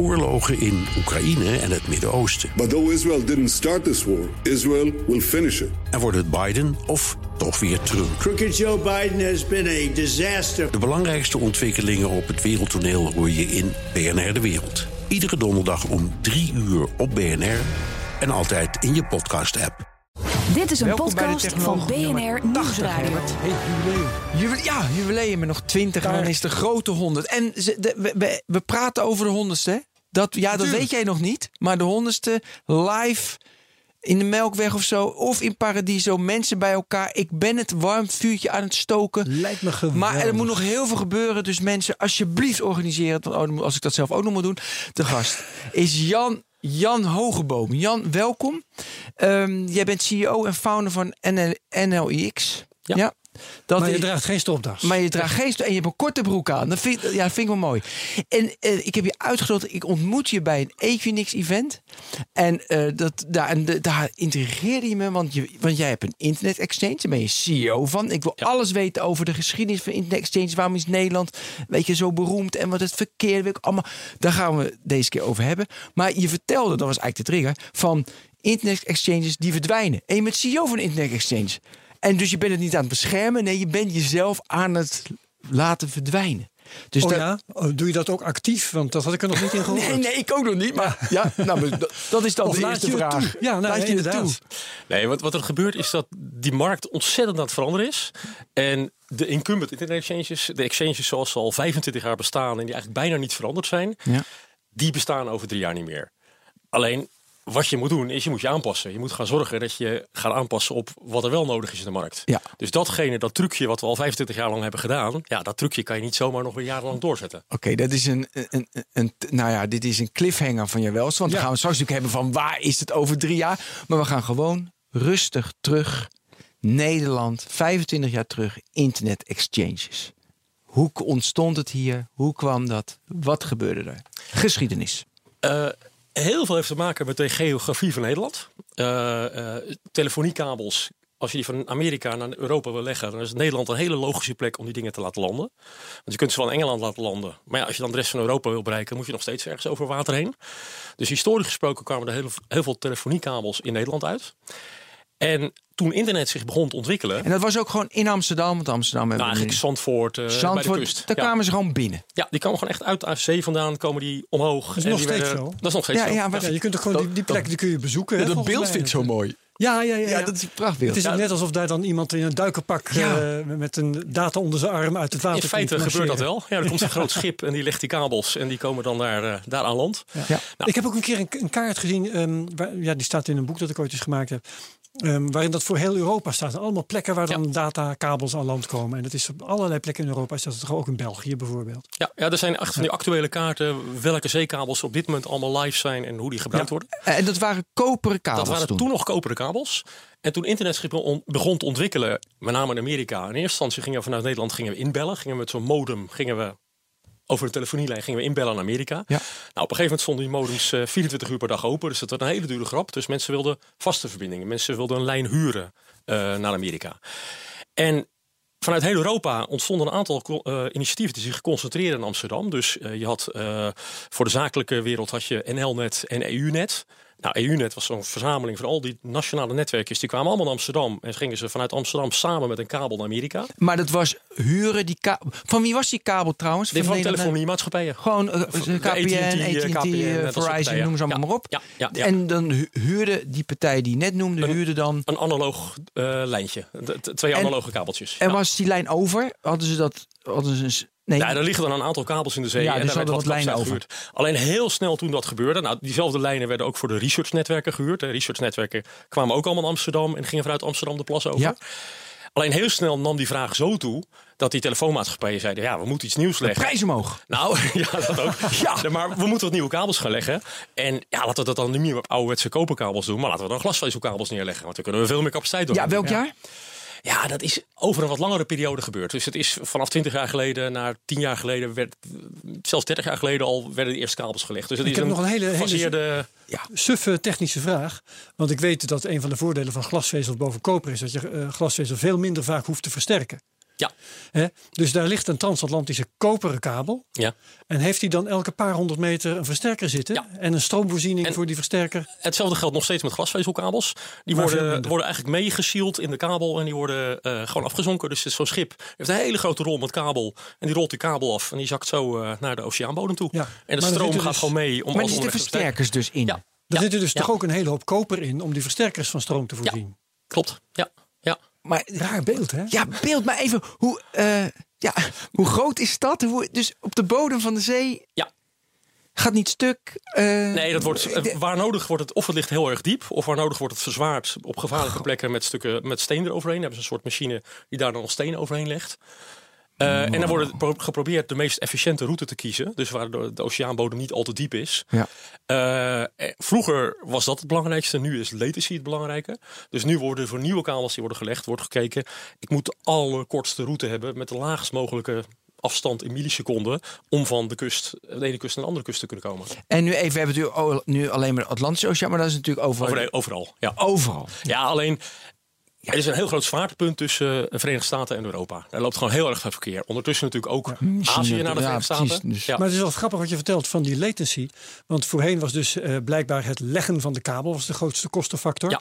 oorlogen in Oekraïne en het Midden-Oosten. But though Israel didn't start this war, Israel will finish it. En wordt het Biden of toch weer Trump? Crooked Joe Biden has been a disaster. De belangrijkste ontwikkelingen op het wereldtoneel hoor je in BNR De Wereld. Iedere donderdag om 3 uur op BNR en altijd in je podcast-app. Dit is een Welkom podcast van BNR nummer 80, Nieuwsradio. Jubileum. Ja, jubileum. nog 20 en dan is de grote 100. En ze, de- we, we, we praten over de honderdste. Dat, ja, dat weet jij nog niet. Maar de honderdste live in de Melkweg of zo. Of in Paradiso. Mensen bij elkaar. Ik ben het warm vuurtje aan het stoken. Lijkt me geweldig. Maar er moet nog heel veel gebeuren. Dus mensen, alsjeblieft organiseer het. Want oh, als ik dat zelf ook nog moet doen. De gast is Jan, Jan Hogeboom. Jan, welkom. Ehm, jij bent CEO en founder van NL, NLIX. Ja. Dat Maar je is- draagt geen stropdas. maar je draagt geen en je hebt een korte broek aan. Dat vind, ik- ja, dat vind ik wel mooi. En eh, ik heb je uitgenodigd. Ik ontmoet je bij een Equinix event. En, eh, dat, daar, en de- daar intrigeerde je me. Want, je, want jij hebt een internet exchange. Daar ben je CEO van. Ik wil alles weten over de geschiedenis van internet exchange. Waarom is Nederland weet je, zo beroemd? En wat het verkeer wil ik allemaal. Daar gaan we deze keer over hebben. Maar je vertelde, dat was eigenlijk de trigger. Van internet exchanges die verdwijnen. En je bent CEO van een internet exchange. En dus je bent het niet aan het beschermen. Nee, je bent jezelf aan het laten verdwijnen. Dus oh dat- ja? Oh, doe je dat ook actief? Want dat had ik er nog niet in gehoord. Nee, nee, ik ook nog niet. Maar ja, nou, maar dat- is dan Of de laat eerste je het vraag. toe? Ja, nou, laat je het toe? Nee, wat, wat er gebeurt is dat die markt ontzettend aan het veranderen is. En de incumbent internet exchanges, de exchanges zoals ze al 25 jaar bestaan en die eigenlijk bijna niet veranderd zijn, Ja. die bestaan over drie jaar niet meer. Alleen wat je moet doen is je moet je aanpassen. Je moet gaan zorgen dat je gaat aanpassen op wat er wel nodig is in de markt. Ja. Dus datgene, dat trucje wat we al 25 jaar lang hebben gedaan, ja, dat trucje kan je niet zomaar nog weer jarenlang doorzetten. Oké, dat is een, een, een, nou ja, dit is een cliffhanger van je welst. Want Ja. we gaan we straks natuurlijk hebben van waar is het over drie jaar. Maar we gaan gewoon rustig terug. Nederland, 25 jaar terug, internet exchanges. Hoe ontstond het hier? Hoe kwam dat? Wat gebeurde er? Geschiedenis. Eh, heel veel heeft te maken met de geografie van Nederland. Eh, eh, telefoniekabels. Als je die van Amerika naar Europa wil leggen, dan is Nederland een hele logische plek om die dingen te laten landen. Want je kunt ze in Engeland laten landen. Maar als je dan de rest van Europa wil bereiken, moet je nog steeds ergens over water heen. Dus historisch gesproken kwamen er heel, heel veel telefoniekabels in Nederland uit. En toen internet zich begon te ontwikkelen, En dat was ook gewoon in Amsterdam. Want Amsterdam nou, eigenlijk Zandvoort, eh, bij de Zandvoort. kust. Daar Ja. kwamen ze gewoon binnen. Ja, die komen gewoon echt uit de zee vandaan, komen die omhoog. Dat is nog steeds zo. Dat is nog steeds Ja, zo. ja, maar- Ja, je kunt ook gewoon die, die plek die kun je bezoeken. hè, dat beeld mij. vind ik zo mooi. Ja, ja, ja, Ja, ja. dat is een prachtbeeld. Het is Ja, net alsof daar dan iemand in een duikerpak Ja. eh, met een data onder zijn arm uit het water In feite gebeurt dat wel. Ja, er komt een groot schip en die legt die kabels en die komen dan daar, eh, daar aan land. Ja. Ik heb ook een keer een, een kaart gezien, ehm, waar, ja, die staat in een boek dat ik ooit eens gemaakt heb. Ehm, waarin dat voor heel Europa staat. Allemaal plekken waar dan datakabels aan land komen. En dat is op allerlei plekken in Europa. Is dat toch ook in België bijvoorbeeld? Ja, ja, er zijn van die actuele kaarten welke zeekabels op dit moment allemaal live zijn en hoe die gebruikt worden. En dat waren koperen kabels Dat waren toen. nog koperen kabels. En toen internet zich begon- begon te ontwikkelen, met name in Amerika. In eerste instantie gingen we vanuit Nederland gingen we inbellen. Gingen we met zo'n modem gingen we over een telefonielijn gingen we inbellen naar Amerika. Ja. Nou, op een gegeven moment stonden die modems eh, 24 uur per dag open. Dus dat was een hele dure grap. Dus mensen wilden vaste verbindingen. Mensen wilden een lijn huren eh, naar Amerika. En vanuit heel Europa ontstonden een aantal eh, initiatieven die zich concentreren in Amsterdam. Dus je had voor de zakelijke wereld had je NL-net en EU-net. Nou, EU-net was zo'n verzameling van al die nationale netwerkjes. Die kwamen allemaal naar Amsterdam. En gingen ze vanuit Amsterdam samen met een kabel naar Amerika. Maar dat was huren die kabel. Van wie was die kabel trouwens? Van Nederland- telefoniemaatschappijen. Gewoon eh, KPN, AT&T, AT&T, eh, KPN, eh, dat soort Verizon, noem ze allemaal Ja, maar op. ja, ja. En dan hu- huurde die partij die net noemde, huurde dan... Een analoog eh, lijntje. De- de- twee En- analoge kabeltjes. En was die lijn over? Hadden ze dat... Hadden ze nee, Ja, er liggen dan een aantal kabels in de zee. Ja, en dus daar werd wat lijnen gehuurd. Alleen heel snel toen dat gebeurde. Nou, diezelfde lijnen werden ook voor de researchnetwerken gehuurd. De researchnetwerken kwamen ook allemaal in Amsterdam. En gingen vanuit Amsterdam de plas over. Ja. Alleen heel snel nam die vraag zo toe. Dat die telefoonmaatschappijen zeiden. Ja, we moeten iets nieuws leggen. prijs omhoog. Nou, ja, dat ook. ja. Maar we moeten wat nieuwe kabels gaan leggen. En ja, laten we dat dan niet meer op ouderwetse koperkabels doen. Maar laten we dan glasvezelkabels neerleggen. Want dan kunnen we veel meer capaciteit doen. Ja, welk jaar? Ja, dat is over een wat langere periode gebeurd. Dus het is vanaf 20 jaar geleden naar 10 jaar geleden, werd, zelfs 30 jaar geleden al werden de eerste kabels gelegd. Dus het Ik is heb nog een hele- hele- gefaseerde- Suffe technische vraag. Want ik weet dat een van de voordelen van glasvezel boven koper is dat je eh, glasvezel veel minder vaak hoeft te versterken. Ja. Hè? Dus daar ligt een transatlantische koperen kabel. Ja. En heeft hij dan elke paar honderd meter een versterker zitten? Ja. En een stroomvoorziening En- voor die versterker? Hetzelfde geldt nog steeds met glasvezelkabels. Die worden, worden eigenlijk meegeshield in de kabel en die worden eh, gewoon afgezonken. Dus zo'n schip heeft een hele grote rol met kabel. En die rolt die kabel af en die zakt zo eh, naar de oceaanbodem toe. Ja. En de stroom gaat dus- gewoon mee. Om Maar er zitten versterkers dus in. Ja. Er Ja. zitten dus Ja. toch ook een hele hoop koper in om die versterkers van stroom te voorzien. Klopt, ja. Ja. Maar Raar beeld, hè? ja, beeld maar even hoe, eh, ja, hoe groot is dat? Hoe, dus op de bodem van de zee Ja. gaat niet stuk. eh, Nee, dat wordt, eh, waar nodig wordt het, of het ligt heel erg diep, of waar nodig wordt het verzwaard op gevaarlijke plekken met stukken met steen eroverheen. Dan hebben ze een soort machine die daar dan nog steen overheen legt. Eh, en dan wordt pro- geprobeerd de meest efficiënte route te kiezen. Dus waar de, de oceaanbodem niet al te diep is. Ja. Eh, eh, vroeger was dat het belangrijkste. Nu is latency het belangrijke. Dus nu worden voor nieuwe kabels die worden gelegd, wordt gekeken. Ik moet de allerkortste route hebben met de laagst mogelijke afstand in milliseconden. Om van de kust, de ene kust naar de andere kust te kunnen komen. En nu even, we hebben het nu- alleen maar de Atlantische Oceaan, maar dat is natuurlijk overal. Over, overal. Ja. overal. Ja, alleen er is een heel groot zwaartepunt tussen de Verenigde Staten en Europa. Er loopt gewoon heel erg veel verkeer. Ondertussen natuurlijk ook Azië naar de ja, Verenigde Staten. precies, dus- Ja. Maar het is wel grappig wat je vertelt van die latency. Want voorheen was dus eh, blijkbaar het leggen van de kabel was de grootste kostenfactor. Ja.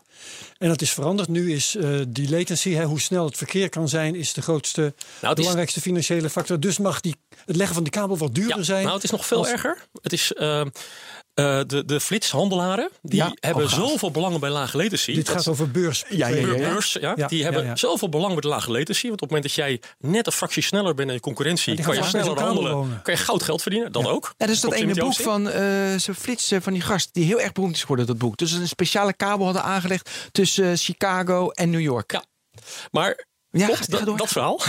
En dat is veranderd. Nu is eh, die latency, hè, hoe snel het verkeer kan zijn, is de grootste, Nou, is- belangrijkste financiële factor. Dus mag die, het leggen van die kabel wat duurder Ja, zijn. nou, het is nog veel als- erger. Het is eh, eh, de, de flitshandelaren. Die Ja, hebben oh, zoveel belang bij lage latency. Dit Dat- gaat over beurs. Ja, ja, ja. Beur- beurs, ja, die hebben zoveel belang bij de lage latency. Want op het moment dat jij net een fractie sneller bent dan je concurrentie, kan je sneller handelen. wonen. Kan je goud geld verdienen. Dat ook. Ja, dat is dat ene boek van eh zo'n flits eh, van die gast die heel erg beroemd is geworden, dat boek. Dus een speciale kabel hadden aangelegd tussen Chicago en New York. Ja. Maar Ja, ga- ga door. dat verhaal.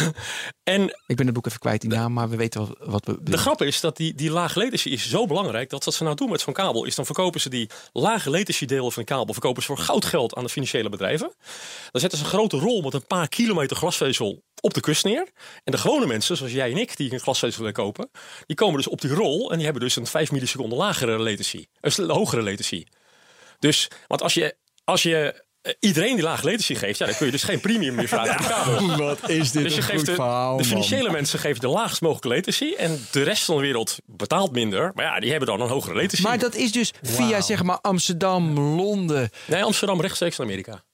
En Ik ben het boek even kwijt, die naam, maar we weten wat, wat we De grap is dat die, die lage latency is zo belangrijk dat wat ze nou doen met zo'n kabel is dan verkopen ze die lage latency delen van de kabel verkopen ze voor goudgeld aan de financiële bedrijven. Dan zetten ze een grote rol met een paar kilometer glasvezel op de kust neer. En de gewone mensen, zoals jij en ik, die een glasvezel willen kopen, die komen dus op die rol en die hebben dus een 5 milliseconden lagere latency, een hogere latency. Dus, want als je, als je iedereen die lage latency geeft, ja, dan kun je dus geen premium meer vragen voor de kabel. Wat is dit Dus je geeft de, de financiële mensen geven de laagst mogelijke latency. En de rest van de wereld betaalt minder. Maar ja, die hebben dan een hogere latency. Maar dat is dus via zeg maar Amsterdam, Londen. Nee, Amsterdam rechtstreeks naar Amerika.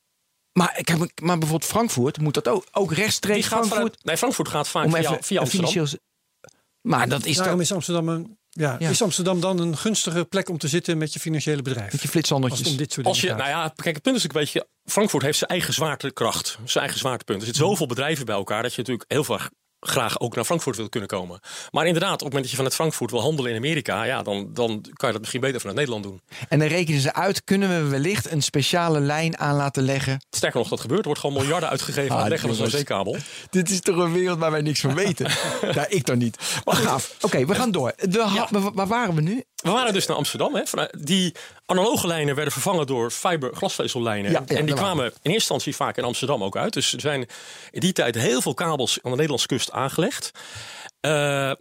Maar, kijk, maar- maar bijvoorbeeld Frankfurt moet dat ook, ook rechtstreeks Frankfurt. vanuit, nee, Frankfurt gaat vaak om via, even via Amsterdam. financieel. Maar dat is Daarom toch is Amsterdam, een, ja, Ja. is Amsterdam dan een gunstige plek om te zitten met je financiële bedrijf. met je Als het flitshandeltjes. om dit soort Als je, dingen nou ja, kijk, het punt is natuurlijk, weet je, Frankfurt heeft zijn eigen zwaartekracht, zijn eigen zwaartepunt. Er zitten zoveel bedrijven bij elkaar dat je natuurlijk heel veel graag ook naar Frankfurt wil kunnen komen. Maar inderdaad, op het moment dat je vanuit Frankfurt wil handelen in Amerika, ja, dan, dan kan je dat misschien beter vanuit Nederland doen. En dan rekenen ze uit, kunnen we wellicht een speciale lijn aan laten leggen. Sterker nog, dat gebeurt. Er wordt gewoon miljarden uitgegeven aan Ah, het leggen van zo'n zeekabel. Dit is toch een wereld waar wij niks van weten? ja, ik dan niet. Maar gaaf. Oké, we gaan door. Ha- waar- waren we nu? We waren dus naar Amsterdam. Hè. Die analoge lijnen werden vervangen door fiber glasvezellijnen. Ja, en die kwamen in eerste instantie vaak in Amsterdam ook uit. Dus er zijn in die tijd heel veel kabels aan de Nederlandse kust aangelegd. Eh,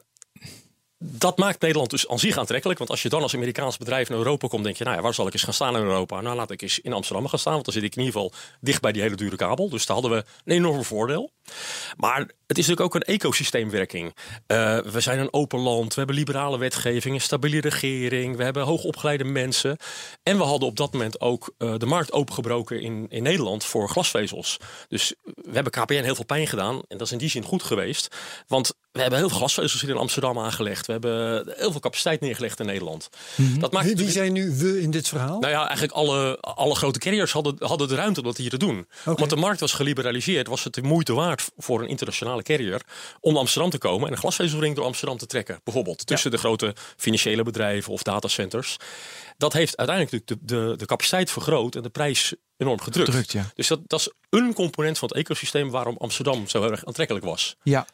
dat maakt Nederland dus aan zich aantrekkelijk. Want als je dan als Amerikaans bedrijf naar Europa komt, denk je, nou ja, waar zal ik eens gaan staan in Europa? Nou, laat ik eens in Amsterdam gaan staan, want dan zit ik in ieder geval dicht bij die hele dure kabel. Dus daar hadden we een enorm voordeel. Maar het is natuurlijk ook een ecosysteemwerking. Eh, we zijn een open land, we hebben liberale wetgeving, een stabiele regering, we hebben hoogopgeleide mensen. En we hadden op dat moment ook eh, de markt opengebroken in, in Nederland voor glasvezels. Dus we hebben KPN heel veel pijn gedaan en dat is in die zin goed geweest. Want we hebben heel veel glasvezels in Amsterdam aangelegd. We hebben heel veel capaciteit neergelegd in Nederland. Dat maakt Wie, natuurlijk- zijn nu we in dit verhaal? nou ja, eigenlijk alle, alle grote carriers hadden, hadden de ruimte om dat hier te doen. Want de markt was geliberaliseerd, was het de moeite waard voor een internationale carrier om naar Amsterdam te komen en een glasvezelring door Amsterdam te trekken. Bijvoorbeeld tussen de grote financiële bedrijven of datacenters. Dat heeft uiteindelijk natuurlijk de, de, de capaciteit vergroot en de prijs enorm gedrukt. Gedrukt, ja. Dus dat, dat is een component van het ecosysteem waarom Amsterdam zo heel erg aantrekkelijk was. Ja.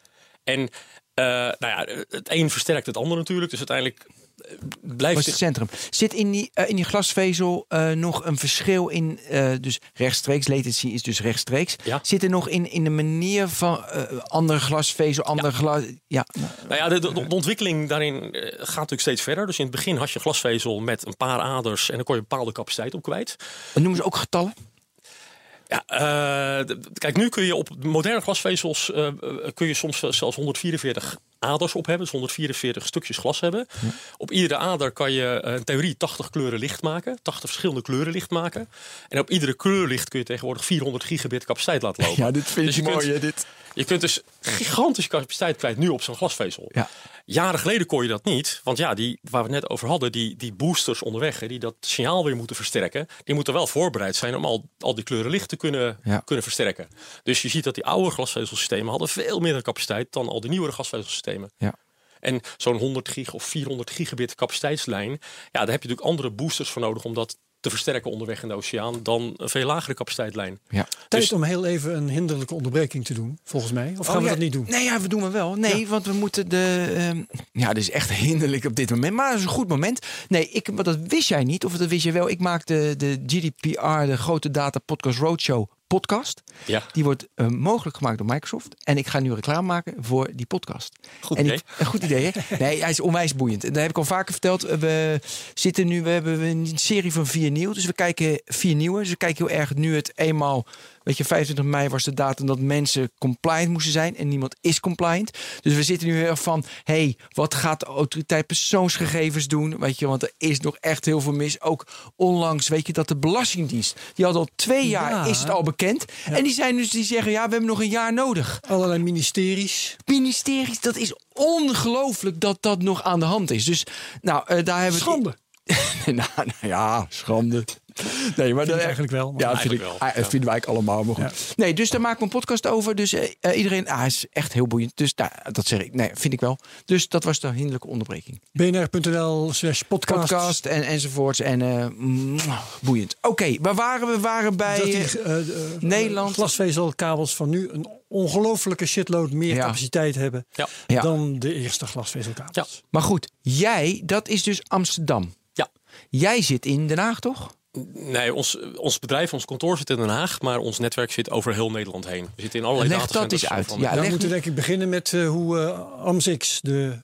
En eh, nou ja, het een versterkt het ander natuurlijk. Dus uiteindelijk eh, blijft was het centrum. Zit in die, eh, in die glasvezel nog een verschil in, dus rechtstreeks, latency is dus rechtstreeks. Ja. Zit er nog in, in de manier van andere glasvezel, andere glas... Ja, Nou ja, de, de, de ontwikkeling daarin gaat natuurlijk steeds verder. Dus in het begin had je glasvezel met een paar aders en dan kon je een bepaalde capaciteit op kwijt. noemen ze ook getallen? Ja, eh, kijk, nu kun je op moderne glasvezels eh, eh, kun je soms zelfs 144 aders op hebben, dus 144 stukjes glas hebben. Op iedere ader kan je in theorie 80 kleuren licht maken, 80 verschillende kleuren licht maken. En op iedere kleurlicht kun je tegenwoordig 400 gigabit capaciteit laten lopen. Ja, dit vind Dus ik je mooi. kunt- dit. Je kunt dus gigantische capaciteit kwijt nu op zo'n glasvezel. Ja. Jaren geleden kon je dat niet. Want ja, die, waar we het net over hadden, die, die boosters onderweg, hè, die dat signaal weer moeten versterken, die moeten wel voorbereid zijn om al, al die kleuren licht te kunnen, Ja. kunnen versterken. Dus je ziet dat die oude glasvezelsystemen hadden veel minder capaciteit dan al die nieuwere glasvezelsystemen. Ja. En zo'n 100 gig of 400 gigabit capaciteitslijn, ja, daar heb je natuurlijk andere boosters voor nodig om dat te versterken onderweg in de oceaan dan een veel lagere capaciteitlijn. Ja. Tijd Dus- om heel even een hinderlijke onderbreking te doen, volgens mij. Of gaan Oh, we ja. dat niet doen? Nee, ja, we doen het wel. Nee, want we moeten de. ehm, ja, dit is echt hinderlijk op dit moment. Maar het is een goed moment. Nee, ik, maar dat wist jij niet. Of dat wist je wel. Ik maak de, de GDPR, de Grote Data Podcast Roadshow podcast. Ja. Die wordt eh, mogelijk gemaakt door Microsoft. En ik ga nu reclame maken voor die podcast. Goed en idee. Ik, een goed idee, hè? Nee, hij is onwijs boeiend. En dat heb ik al vaker verteld. We zitten nu, we hebben een serie van vier nieuw. Dus we kijken vier nieuwe. Dus we kijken heel erg nu het eenmaal. Weet je, 25 mei was de datum dat mensen compliant moesten zijn. En niemand is compliant. Dus we zitten nu heel erg van. hey, wat gaat de autoriteit persoonsgegevens doen? Weet je, want er is nog echt heel veel mis. Ook onlangs, weet je, dat de Belastingdienst. Die had al twee jaar, Ja. is het al bekend. En die zijn dus, die zeggen, ja, we hebben nog een jaar nodig Allerlei ministeries. ministeries, dat is ongelooflijk dat dat nog aan de hand is. Dus, nou, eh, daar hebben we. Schande. nou, nou ja, schande. Nee, maar Vind ik eigenlijk wel, maar- Ja, dat vind ik, Eigenlijk wel, ah, dat vinden wij ook allemaal. Maar goed. Nee, dus daar maken we een podcast over. Dus eh, eh, iedereen, ah, is echt heel boeiend. Dus nou, dat zeg ik. Nee, vind ik wel. Dus dat was de hinderlijke onderbreking. bnr.nl slash podcast. Podcast en enzovoorts. En eh, boeiend. Oké, waar waren we? We waren bij. Dat die Nederland. glasvezelkabels van nu een ongelofelijke shitload meer Ja. capaciteit hebben Ja. Ja. dan de eerste glasvezelkabels. Ja. maar goed, jij, dat is dus Amsterdam. Ja. Jij zit in Den Haag, toch? Nee, ons, ons bedrijf, ons kantoor zit in Den Haag, maar ons netwerk zit over heel Nederland heen. We zitten in allerlei Leg dat datacenters eens uit. van- Ja, Dan leg moeten we denk ik beginnen met eh, hoe eh, AMSX, de,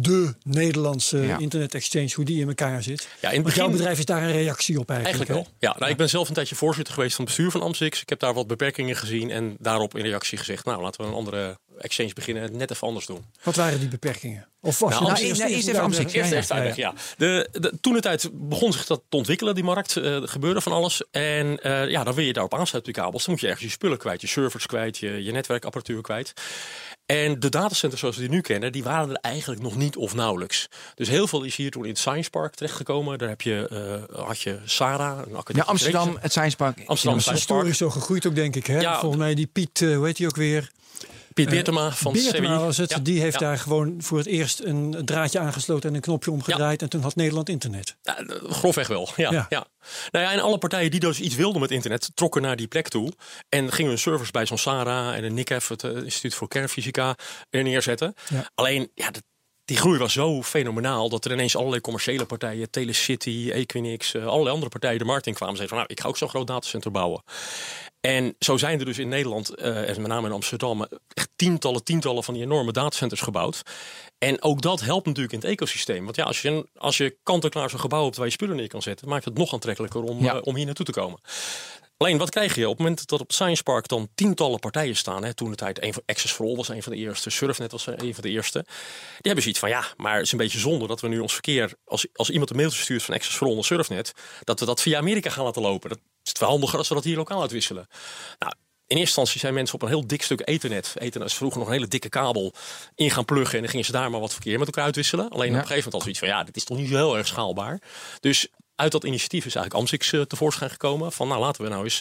de Nederlandse Ja. internet exchange, hoe die in elkaar zit. Ja, in jouw bedrijf is daar een reactie op eigenlijk. Eigenlijk wel. Ja, nou, ik ben zelf een tijdje voorzitter geweest van het bestuur van Amsix. Ik heb daar wat beperkingen gezien en daarop in reactie gezegd... nou, laten we een andere exchange beginnen en net even anders doen. Wat waren die beperkingen? Of was Nou, je nou, eerst- even ja, AMSX. ja, Eerst ja, even ja, uitleg, ja. ja. De, de, toen het tijd begon zich dat te ontwikkelen, die markt. eh, er gebeurde van alles. En eh, ja, dan wil je daarop aansluiten die kabels. Dan moet je ergens je spullen kwijt. Je servers kwijt, je, je netwerkapparatuur kwijt. En de datacenters zoals we die nu kennen, die waren er eigenlijk nog niet of nauwelijks. Dus heel veel is hier toen in het Science Park terechtgekomen. Daar heb je, eh, had je SARA, een academie. Ja, Amsterdam, het Science Park. Amsterdam is Science Park. historisch zo gegroeid ook, denk ik. Hè? Ja. Volgens mij die Piet, hoe heet die ook weer? Piet Beertema van Beertema CWI. was het. Ja, Die heeft daar gewoon voor het eerst een draadje aangesloten en een knopje omgedraaid. En toen had Nederland internet. Ja, eh, grofweg wel. Ja, Ja. ja. Nou ja, en alle partijen die dus iets wilden met internet, trokken naar die plek toe. En gingen hun servers bij zo'n SARA en een NICEF, het eh, Instituut voor Kernfysica, er neerzetten. Ja. Alleen, ja, dat- die groei was zo fenomenaal dat er ineens allerlei commerciële partijen, Telecity, Equinix, eh, allerlei andere partijen de markt in kwamen. Zeiden van, nou, ik ga ook zo'n groot datacenter bouwen. En zo zijn er dus in Nederland, eh, en met name in Amsterdam, echt tientallen, tientallen van die enorme datacenters gebouwd. En ook dat helpt natuurlijk in het ecosysteem. Want ja, als je, een- als je kant-en-klaar zo'n gebouw hebt waar je spullen neer kan zetten, maakt het nog aantrekkelijker om, Ja. eh, om hier naartoe te komen. Alleen, wat krijg je op het moment dat op Science Park dan tientallen partijen staan? Hè, toen de tijd, een van Access for All was een van de eerste, Surfnet was een van de eerste. Die hebben zoiets van, ja, maar het is een beetje zonde dat we nu ons verkeer, als, als iemand een mailtje stuurt van Access for All naar Surfnet, dat we dat via Amerika gaan laten lopen. Dat is veel handiger als we dat hier lokaal uitwisselen. Nou, in eerste instantie zijn mensen op een heel dik stuk ethernet, ethernet is vroeger nog een hele dikke kabel, in gaan pluggen. En dan gingen ze daar maar wat verkeer met elkaar uitwisselen. Alleen op een gegeven moment al zoiets van, ja, dit is toch niet zo heel erg schaalbaar. Dus uit dat initiatief is eigenlijk Amsix eh, tevoorschijn gekomen. Van nou laten we nou eens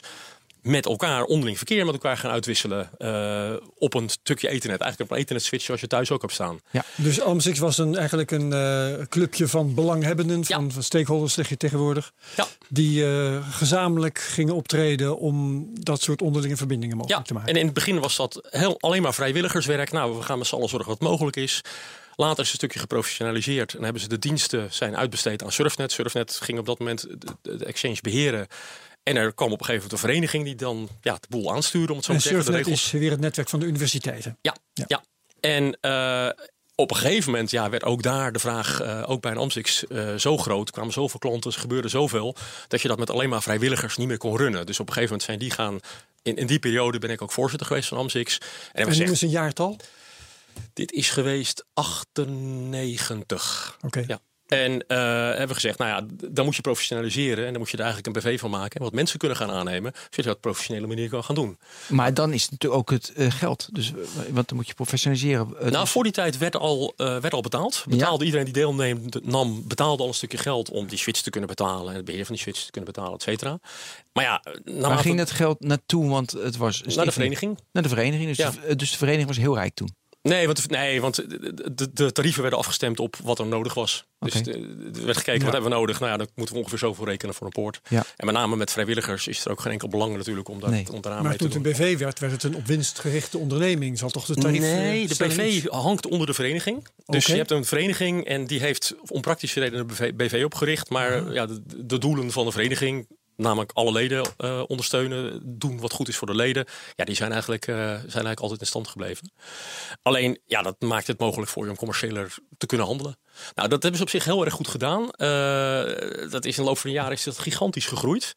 met elkaar onderling verkeer met elkaar gaan uitwisselen eh, op een stukje ethernet. Eigenlijk op een ethernet switch zoals je thuis ook hebt staan. Dus AMSX was een, eigenlijk een eh, clubje van belanghebbenden, van, Ja. van stakeholders zeg je tegenwoordig. Ja. Die eh, gezamenlijk gingen optreden om dat soort onderlinge verbindingen mogelijk Ja, te maken. en in het begin was dat heel, alleen maar vrijwilligerswerk. Nou, we gaan met z'n allen zorgen het mogelijk is. Later is het een stukje geprofessionaliseerd en hebben ze de diensten zijn uitbesteed aan Surfnet. Surfnet ging op dat moment de exchange beheren. En er kwam op een gegeven moment een vereniging die dan ja, de boel aanstuurde, om het zo en te zeggen. De regels. is weer het netwerk van de universiteiten. Ja, Ja. ja. En eh, op een gegeven moment ja, werd ook daar de vraag, eh, ook bij een Amstix, eh, zo groot. Er kwamen zoveel klanten, er gebeurde zoveel. Dat je dat met alleen maar vrijwilligers niet meer kon runnen. Dus op een gegeven moment zijn die gaan. In, in die periode ben ik ook voorzitter geweest van Amstix. En En we nu is een jaartal? dit is geweest 98. Oké. Ja. En eh, hebben we gezegd, nou ja, dan moet je professionaliseren. En dan moet je er eigenlijk een BV van maken. En wat mensen kunnen gaan aannemen. Zodat je dat op professionele manier kan gaan doen. Maar dan is het natuurlijk ook het eh, geld. Dus, eh, want dan moet je professionaliseren. Nou, dus- voor die tijd werd al, werd al betaald. Betaalde iedereen die deelneemt, nam, betaalde al een stukje geld om die switch te kunnen betalen. En het beheer van die switch te kunnen betalen, et cetera. Maar ja, Waar naarmate- ging dat geld naartoe? Want het was naar de vereniging. Naar de vereniging. Dus, Ja. de, dus de vereniging was heel rijk toen. Nee, want, nee, want de, de, tarieven werden afgestemd op wat er nodig was. Dus er werd gekeken, wat hebben we nodig? Nou ja, dan moeten we ongeveer zoveel rekenen voor een poort. Ja. En met name met vrijwilligers is er ook geen enkel belang natuurlijk om, daar, Nee. om daaraan Maar mee te toen het doen. een BV werd, werd het een op winst gerichte onderneming. Zal toch de tarief... Nee, eh, de BV hangt onder de vereniging. Dus je hebt een vereniging en die heeft om praktische redenen een BV, BV opgericht. Maar ja, de, de doelen van de vereniging, namelijk alle leden eh, ondersteunen, doen wat goed is voor de leden. Ja, die zijn eigenlijk, eh, zijn eigenlijk altijd in stand gebleven. Alleen, ja, dat maakt het mogelijk voor je om commerciëler te kunnen handelen. Nou, dat hebben ze op zich heel erg goed gedaan. Eh, dat is in de loop van de jaren is dat gigantisch gegroeid.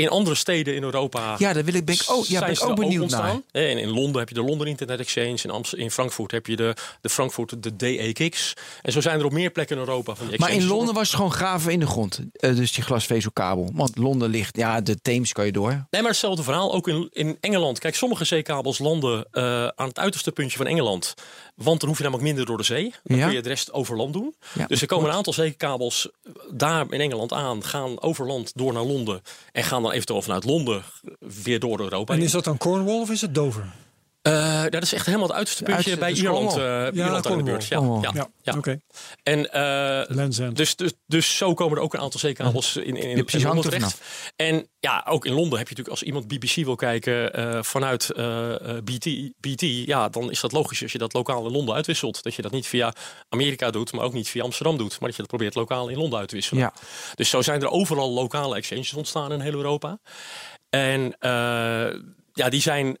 In andere steden in Europa Ja, daar wil ik, ben ik ook, ja, ben ik ook benieuwd naar. En in Londen heb je de London Internet Exchange. In, Amst- in Frankfurt heb je de, de Frankfurt de DEX. En zo zijn er op meer plekken in Europa van die Maar in. Londen was het gewoon graven in de grond. Eh, dus die glasvezelkabel. Want Londen ligt, ja, de Theems kan je door. Nee, maar hetzelfde verhaal ook in, in Engeland. Kijk, sommige zeekabels landen eh, aan het uiterste puntje van Engeland. Want dan hoef je namelijk minder door de zee. Dan Ja. kun je de rest over land doen. Ja, dus er komen een aantal zeekabels daar in Engeland aan. Gaan over land door naar Londen. En gaan dan eventueel vanuit Londen weer door Europa. En is dat dan Cornwall of is het Dover? Eh, dat is echt helemaal het uiterste puntje bij Ierland. Cornwall. eh, Ierland aan de beurt. Ja, ja, Ja, ja. oké. En eh, End. dus, dus, dus zo komen er ook een aantal zeekabels in, in, in, Ja, in Londen er terecht. En ja, ook in Londen heb je natuurlijk als iemand BBC wil kijken eh, vanuit eh, eh, BT, BT, ja, dan is dat logisch als je dat lokaal in Londen uitwisselt. Dat je dat niet via Amerika doet, maar ook niet via Amsterdam doet, maar dat je dat probeert lokaal in Londen uit te wisselen. Ja. Dus zo zijn er overal lokale exchanges ontstaan in heel Europa. En eh, ja, die zijn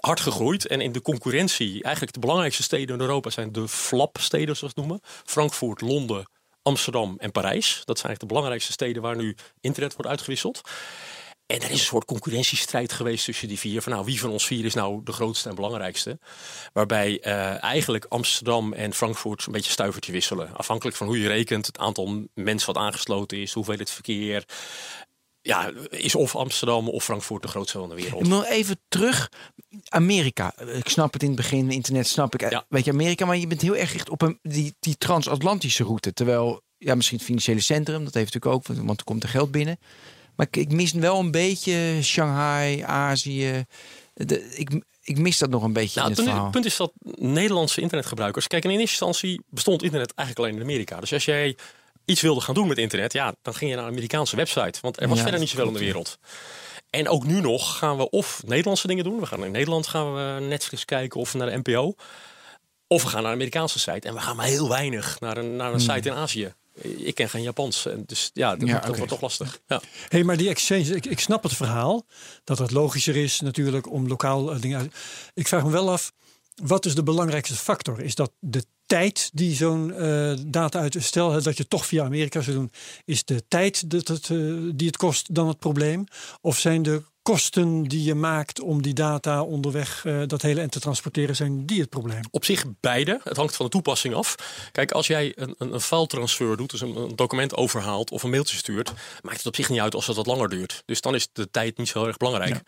hard gegroeid. En in de concurrentie, eigenlijk de belangrijkste steden in Europa zijn de flap-steden, zoals we het noemen. Frankfurt, Londen, Amsterdam en Parijs. Dat zijn eigenlijk de belangrijkste steden waar nu internet wordt uitgewisseld. En er is een soort concurrentiestrijd geweest tussen die vier. Van nou, wie van ons vier is nou de grootste en belangrijkste? Waarbij eh, eigenlijk Amsterdam en Frankfurt een beetje stuivertje wisselen. Afhankelijk van hoe je rekent, het aantal mensen wat aangesloten is, hoeveel het verkeer. Ja, is of Amsterdam of Frankfurt de grootste van de wereld. Ik even terug. Amerika. Ik snap het in het begin. Internet snap ik. Ja. Weet je, Amerika. Maar je bent heel erg gericht op een, die, die transatlantische route. Terwijl, ja, misschien het financiële centrum. Dat heeft natuurlijk ook. Want, want er komt er geld binnen. Maar ik, ik mis wel een beetje Shanghai, Azië. De, ik, ik mis dat nog een beetje Nou, in het punt, het punt is dat Nederlandse internetgebruikers. Kijk, in eerste instantie bestond internet eigenlijk alleen in Amerika. Dus als jij iets wilde gaan doen met internet, ja, dan ging je naar een Amerikaanse website. Want er was Ja, verder niet zoveel in de wereld. En ook nu nog gaan we of Nederlandse dingen doen. We gaan in Nederland gaan we Netflix kijken of naar de NPO. Of we gaan naar een Amerikaanse site. En we gaan maar heel weinig naar een, naar een site in Azië. Ik ken geen Japans. En Dus ja, dat, Hmm. Ja, wordt toch lastig. Ja. Hey, maar die exchange, ik, ik snap het verhaal. Dat het logischer is natuurlijk om lokaal eh, dingen uit. Ik vraag me wel af, wat is de belangrijkste factor? Is dat de tijd die zo'n eh, data uit... Stel dat je toch via Amerika zou doen. Is de tijd dat het, eh, die het kost dan het probleem? Of zijn de kosten die je maakt om die data onderweg eh, dat hele en te transporteren, zijn die het probleem? Op zich beide. Het hangt van de toepassing af. Kijk, als jij een, een, een filetransfer doet, dus een, een document overhaalt of een mailtje stuurt, maakt het op zich niet uit als het wat langer duurt. Dus dan is de tijd niet zo heel erg belangrijk.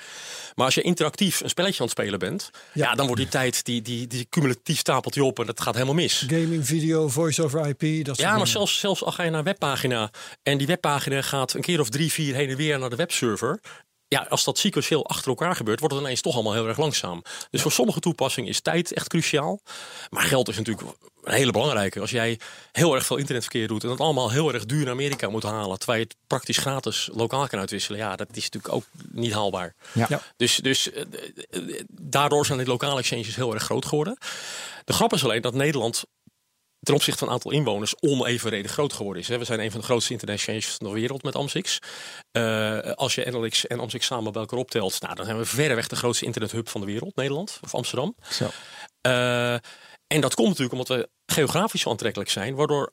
Maar als je interactief een spelletje aan het spelen bent, ja, Ja. dan wordt die tijd, die, die, die cumulatief stapelt je op en dat gaat helemaal mis. Gaming, video, voice-over IP, dat Ja, maar zelfs, zelfs al ga je naar een webpagina en die webpagina gaat een keer of drie, vier heen en weer naar de webserver. Ja, als dat sequentieel achter elkaar gebeurt, wordt het ineens toch allemaal heel erg langzaam. Dus voor sommige toepassingen is tijd echt cruciaal. Maar geld is natuurlijk een hele belangrijke. Als jij heel erg veel internetverkeer doet en dat allemaal heel erg duur naar Amerika moet halen, terwijl je het praktisch gratis lokaal kan uitwisselen, ja, dat is natuurlijk ook niet haalbaar. Ja. Ja. Dus, dus eh, eh, daardoor zijn die lokale exchanges heel erg groot geworden. De grap is alleen dat Nederland ten opzichte van het aantal inwoners onevenredig groot geworden is. hè. We zijn een van de grootste internet exchanges van de wereld met Amsix. Eh, als je NLX en Amsix samen bij elkaar optelt, nou, dan zijn we verreweg de grootste internethub van de wereld, Nederland of Amsterdam. Zo. Eh, en dat komt natuurlijk omdat we geografisch zo aantrekkelijk zijn, waardoor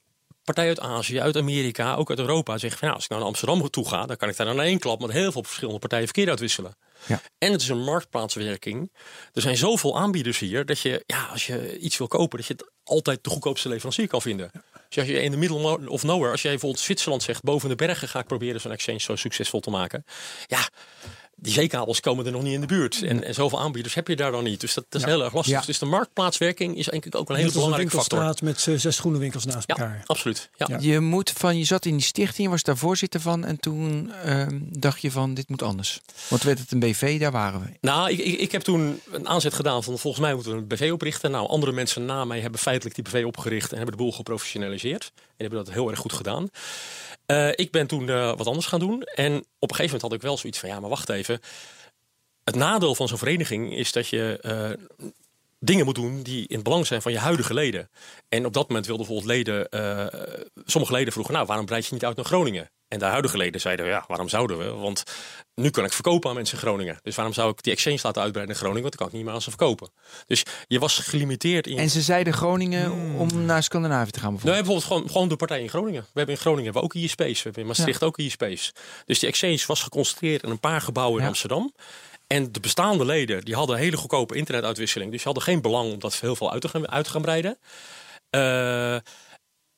partijen uit Azië, uit Amerika, ook uit Europa zeggen van ja, als ik nou naar Amsterdam toe ga, dan kan ik daar in één klap met heel veel verschillende partijen verkeer uitwisselen. Ja. En het is een marktplaatswerking. Er zijn zoveel aanbieders hier dat je, ja, als je iets wil kopen, dat je het altijd de goedkoopste leverancier kan vinden. Dus als je in de middle of nowhere, als jij bijvoorbeeld Zwitserland zegt, boven de bergen ga ik proberen zo'n exchange zo succesvol te maken. Ja, die zeekabels komen er nog niet in de buurt. En, en zoveel aanbieders heb je daar dan niet. Dus dat, dat is heel erg lastig. Ja. Dus de marktplaatswerking is denk ik ook een hele belangrijke factor. winkelstraat met eh, zes groene winkels naast Ja, elkaar. absoluut. Ja. Ja. Je moet van, je zat in die stichting, je was daar voorzitter van en toen ehm, dacht je van dit moet anders. Want werd het een BV, daar waren we. Nou, ik, ik, ik heb toen een aanzet gedaan van volgens mij moeten we een BV oprichten. Nou, andere mensen na mij hebben feitelijk die BV opgericht en hebben de boel geprofessionaliseerd. En hebben dat heel erg goed gedaan. Eh, ik ben toen eh, wat anders gaan doen. En op een gegeven moment had ik wel zoiets van, ja, maar wacht even. Het nadeel van zo'n vereniging is dat je eh, dingen moet doen die in het belang zijn van je huidige leden. En op dat moment wilden bijvoorbeeld leden, sommige leden vroegen, nou, waarom breid je niet uit naar Groningen? En de huidige leden zeiden, ja, waarom zouden we? Want nu kan ik verkopen aan mensen in Groningen. Dus waarom zou ik die exchange laten uitbreiden in Groningen? Want dan kan ik niet meer aan ze verkopen. Dus je was gelimiteerd in... En ze zeiden Groningen Hmm. om naar Scandinavië te gaan Nee, bijvoorbeeld. bijvoorbeeld gewoon, gewoon de partij in Groningen. We hebben in Groningen hebben we ook ISP's. We hebben in Maastricht ook ISP's. Dus die exchange was geconcentreerd in een paar gebouwen in Ja. Amsterdam. En de bestaande leden die hadden hele goedkope internetuitwisseling. Dus die hadden geen belang om dat heel veel uit te gaan, uit te gaan breiden. Eh,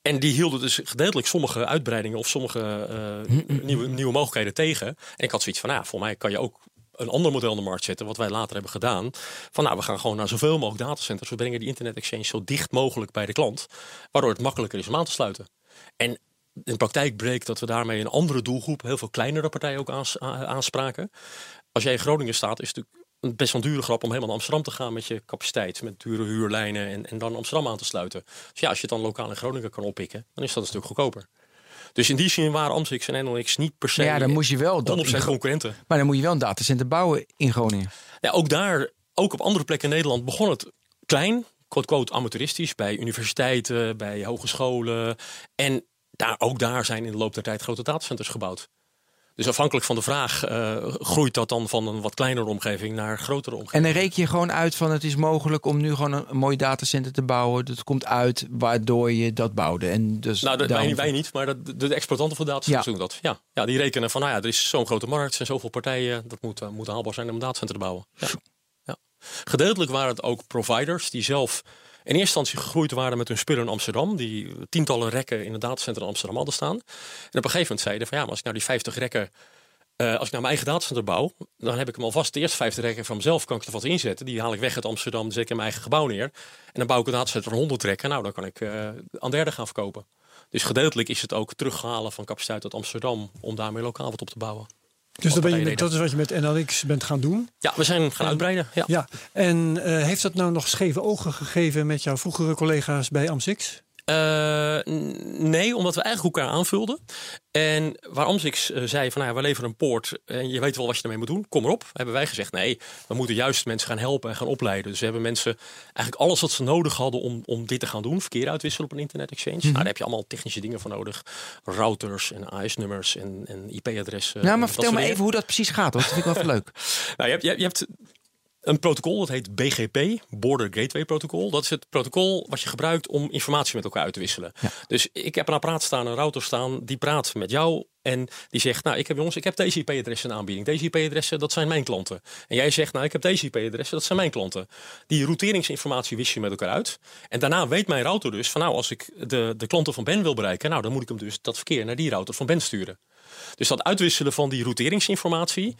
en die hielden dus gedeeltelijk sommige uitbreidingen of sommige eh, nieuwe, nieuwe mogelijkheden tegen. En ik had zoiets van, nou, voor mij kan je ook een ander model in de markt zetten, wat wij later hebben gedaan. Van nou, we gaan gewoon naar zoveel mogelijk datacenters. We brengen die internet exchange zo dicht mogelijk bij de klant, waardoor het makkelijker is om aan te sluiten. En in praktijk bleek dat we daarmee een andere doelgroep, heel veel kleinere partijen ook aans- aanspraken. Als jij in Groningen staat, is het natuurlijk een best wel een dure grap om helemaal naar Amsterdam te gaan met je capaciteit, met dure huurlijnen en, en dan Amsterdam aan te sluiten. Dus ja, als je het dan lokaal in Groningen kan oppikken, dan is dat een stuk goedkoper. Dus in die zin waren Amstix en NLX niet per se ja, dan moest je wel dat 100% concurrenten. Maar dan moet je wel een datacenter bouwen in Groningen. Ja, ook daar, ook op andere plekken in Nederland begon het klein, quote-quote amateuristisch, bij universiteiten, bij hogescholen. En daar, ook daar zijn in de loop der tijd grote datacenters gebouwd. Dus afhankelijk van de vraag eh, groeit dat dan van een wat kleinere omgeving naar een grotere omgeving. En dan reken je gewoon uit van het is mogelijk om nu gewoon een, een mooi datacenter te bouwen. Dat komt uit waardoor je dat bouwde. En dus Nou, dat, daarom- wij, wij niet, maar dat, de, de exploitanten van datacenters Ja. doen dat. Ja. ja, die rekenen van, nou ja, er is zo'n grote markt, zijn zoveel partijen, dat moet, eh, moet haalbaar zijn om een datacenter te bouwen. Ja. Ja. Gedeeltelijk waren het ook providers die zelf in eerste instantie gegroeid waren met hun spullen in Amsterdam, die tientallen rekken in het datacenter in Amsterdam hadden staan. En op een gegeven moment zeiden van, ja, maar als ik nou die 50 rekken eh, als ik nou mijn eigen datacenter bouw, dan heb ik hem alvast de eerste 50 rekken van mezelf, kan ik er wat inzetten. Die haal ik weg uit Amsterdam, dan zet ik in mijn eigen gebouw neer. En dan bouw ik een datacenter van 100 rekken. Nou, dan kan ik eh aan derden gaan verkopen. Dus gedeeltelijk is het ook terughalen van capaciteit uit Amsterdam om daarmee lokaal wat op te bouwen. Dus dan ben je, met- dat is wat je met NLX bent gaan doen. Ja, we zijn gaan uitbreiden. Ja. Ja. En eh, heeft dat nou nog scheve ogen gegeven met jouw vroegere collega's bij Amsix? Eh, nee, omdat we eigenlijk elkaar aanvulden. En waar Amsix eh, zei van nou, ja, we leveren een poort en je weet wel wat je ermee moet doen, kom erop. Hebben wij gezegd nee, we moeten juist mensen gaan helpen en gaan opleiden. Dus we hebben mensen eigenlijk alles wat ze nodig hadden om, om dit te gaan doen, verkeer uitwisselen op een internet exchange. Nou, daar heb je allemaal technische dingen voor nodig. Routers en AS-nummers en, en IP-adressen. Nou, maar vertel me even hoe dat precies gaat. Want dat vind ik wel even leuk. Nou, je, hebt, je, hebt- je hebt een protocol, dat heet BGP, Border Gateway Protocol. Dat is het protocol wat je gebruikt om informatie met elkaar uit te wisselen. Dus ik heb een apparaat staan, een router staan, die praat met jou en die zegt, nou, ik heb jongens, ik heb deze IP-adressen in aanbieding. Deze IP-adressen, dat zijn mijn klanten. En jij zegt, nou, ik heb deze IP-adressen, dat zijn mijn klanten. Die routeringsinformatie wist je met elkaar uit. En daarna weet mijn router dus van, nou, als ik de, de klanten van Ben wil bereiken, nou, dan moet ik hem dus dat verkeer naar die router van Ben sturen. Dus dat uitwisselen van die routeringsinformatie,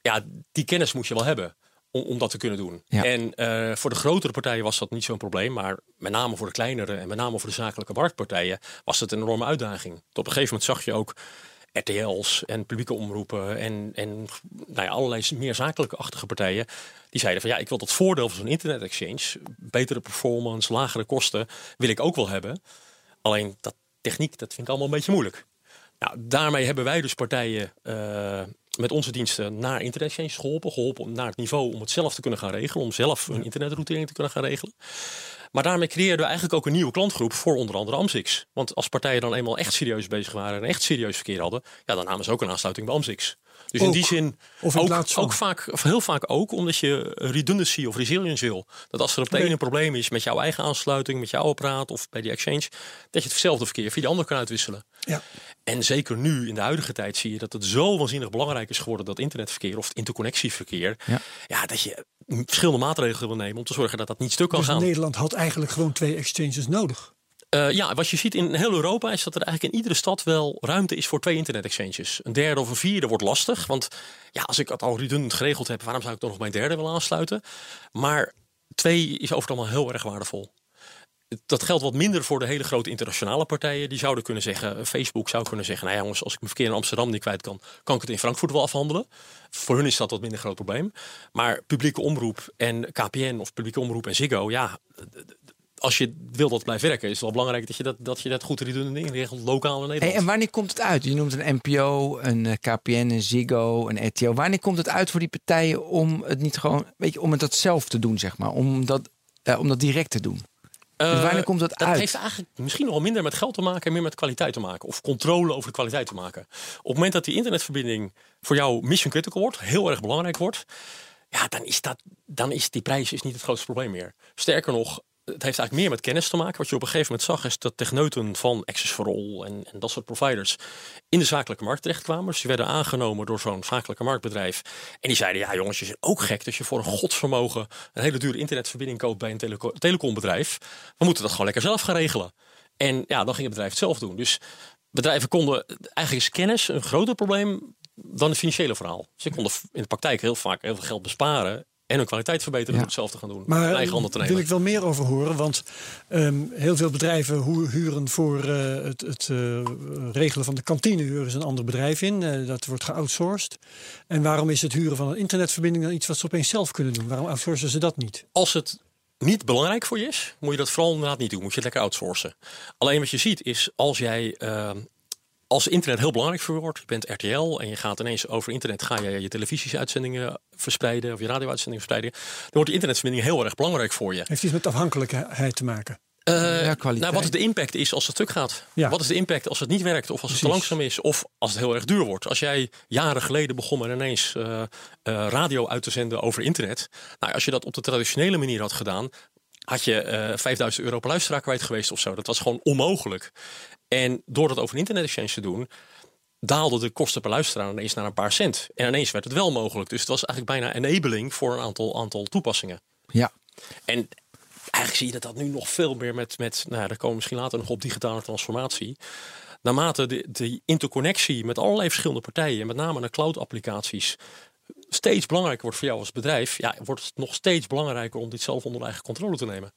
ja, die kennis moet je wel hebben om, om dat te kunnen doen. Ja. En eh, voor de grotere partijen was dat niet zo'n probleem, maar met name voor de kleinere en met name voor de zakelijke marktpartijen was het een enorme uitdaging. Tot op een gegeven moment zag je ook RTL's en publieke omroepen en, en nou ja, allerlei meer zakelijke-achtige partijen. Die zeiden van ja, ik wil dat voordeel van zo'n internet exchange, betere performance, lagere kosten, wil ik ook wel hebben. Alleen dat techniek, dat vind ik allemaal een beetje moeilijk. Nou, daarmee hebben wij dus partijen eh, met onze diensten naar internet exchanges geholpen. Geholpen naar het niveau om het zelf te kunnen gaan regelen. Om zelf een internetrouting te kunnen gaan regelen. Maar daarmee creëerden we eigenlijk ook een nieuwe klantgroep voor onder andere Amsix. Want als partijen dan eenmaal echt serieus bezig waren en echt serieus verkeer hadden, ja, dan namen ze ook een aansluiting bij Amsix. Dus in die zin, Of in ook, vaak, of heel vaak ook, omdat je redundancy of resilience wil. Dat als er op de Nee. ene een probleem is met jouw eigen aansluiting, met jouw apparaat of bij die exchange, dat je het hetzelfde verkeer via de ander kan uitwisselen. Ja. En zeker nu, in de huidige tijd, zie je dat het zo waanzinnig belangrijk is geworden, dat internetverkeer of het interconnectieverkeer, Ja. ja. dat je verschillende maatregelen wil nemen om te zorgen dat dat niet stuk kan Dus gaan. Nederland had eigenlijk gewoon twee exchanges nodig. Eh, ja, wat je ziet in heel Europa is dat er eigenlijk in iedere stad wel ruimte is voor twee internet exchanges. Een derde of een vierde wordt lastig. Want ja, als ik het al redundant geregeld heb, waarom zou ik dan nog mijn derde willen aansluiten? Maar twee is over het allemaal heel erg waardevol. Dat geldt wat minder voor de hele grote internationale partijen. Die zouden kunnen zeggen, Facebook zou kunnen zeggen, nou jongens, als ik mijn verkeer in Amsterdam niet kwijt kan, kan ik het in Frankfurt wel afhandelen. Voor hun is dat wat minder groot probleem. Maar publieke omroep en KPN of publieke omroep en Ziggo, ja, als je wil dat het blijft werken, is het wel belangrijk dat je dat, dat, je dat goed inregelt, lokaal in Nederland. Hey, en wanneer komt het uit? Je noemt een NPO, een eh, KPN, een Ziggo, een RTL. Wanneer komt het uit voor die partijen om het niet gewoon, weet je, om het dat zelf te doen, zeg maar, om dat, eh, om dat direct te doen? Eh, dus wanneer komt dat dat uit? heeft eigenlijk misschien nog wel minder met geld te maken en meer met kwaliteit te maken. Of controle over de kwaliteit te maken. Op het moment dat die internetverbinding voor jou mission critical wordt, heel erg belangrijk wordt, ja, dan is, dat, dan is die prijs is niet het grootste probleem meer. Sterker nog, het heeft eigenlijk meer met kennis te maken. Wat je op een gegeven moment zag, is dat techneuten van Access for All en, en dat soort providers in de zakelijke markt terechtkwamen. Dus die werden aangenomen door zo'n zakelijke marktbedrijf. En die zeiden, ja jongens, je bent ook gek dat je voor een godsvermogen een hele dure internetverbinding koopt bij een teleco telecombedrijf. We moeten dat gewoon lekker zelf gaan regelen. En ja, dan ging het bedrijf het zelf doen. Dus bedrijven konden, eigenlijk is kennis een groter probleem dan het financiële verhaal. Ze konden in de praktijk heel vaak heel veel geld besparen en hun kwaliteit verbeteren Ja. het zelf te gaan doen. Maar eigen handen te nemen. wil ik wel meer over horen. Want ehm, heel veel bedrijven hu- huren voor eh, het, het eh, regelen van de kantine huren ze een ander bedrijf in. Eh, dat wordt geoutsourced. En waarom is het huren van een internetverbinding dan iets wat ze opeens zelf kunnen doen? Waarom outsourcen ze dat niet? Als het niet belangrijk voor je is, moet je dat vooral inderdaad niet doen. Moet je het lekker outsourcen. Alleen wat je ziet is als jij. eh, als internet heel belangrijk voor je wordt, je bent RTL en je gaat ineens over internet, ga je je televisieuitzendingen verspreiden of je radio-uitzendingen verspreiden, dan wordt die internetverbinding heel erg belangrijk voor je. Heeft iets met afhankelijkheid te maken? Eh, Ja, kwaliteit. nou, wat is de impact is als het stuk gaat? Ja. Wat is de impact als het niet werkt? Of als het te langzaam is? Of als het heel erg duur wordt? Als jij jaren geleden begon met ineens eh, eh, radio uit te zenden over internet. Nou, als je dat op de traditionele manier had gedaan, had je eh 5000 euro per luisteraar kwijt geweest of zo. Dat was gewoon onmogelijk. En door dat over een internet exchange te doen, daalde de kosten per luisteraar ineens naar een paar cent. En ineens werd het wel mogelijk. Dus het was eigenlijk bijna enabling voor een aantal, aantal toepassingen. Ja. En eigenlijk zie je dat dat nu nog veel meer met, met nou, daar komen we misschien later nog op digitale transformatie. Naarmate de, de interconnectie met allerlei verschillende partijen, met name de cloud-applicaties, steeds belangrijker wordt voor jou als bedrijf, ja, wordt het nog steeds belangrijker om dit zelf onder eigen controle te nemen.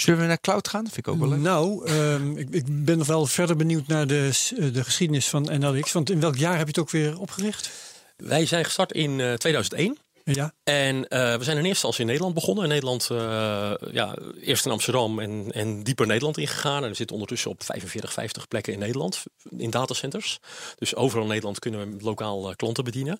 Zullen we naar cloud gaan? Dat vind ik ook wel leuk. Nou, ehm, ik, ik ben nog wel verder benieuwd naar de, eh, de geschiedenis van NLX. Want in welk jaar heb je het ook weer opgericht? Wij zijn gestart in eh, 2001. Ja, En eh, we zijn in eerste instantie in Nederland begonnen. In Nederland, eh, ja, eerst in Amsterdam en, en dieper Nederland ingegaan. En we zitten ondertussen op 45, 50 plekken in Nederland, in datacenters. Dus overal in Nederland kunnen we lokaal eh, klanten bedienen.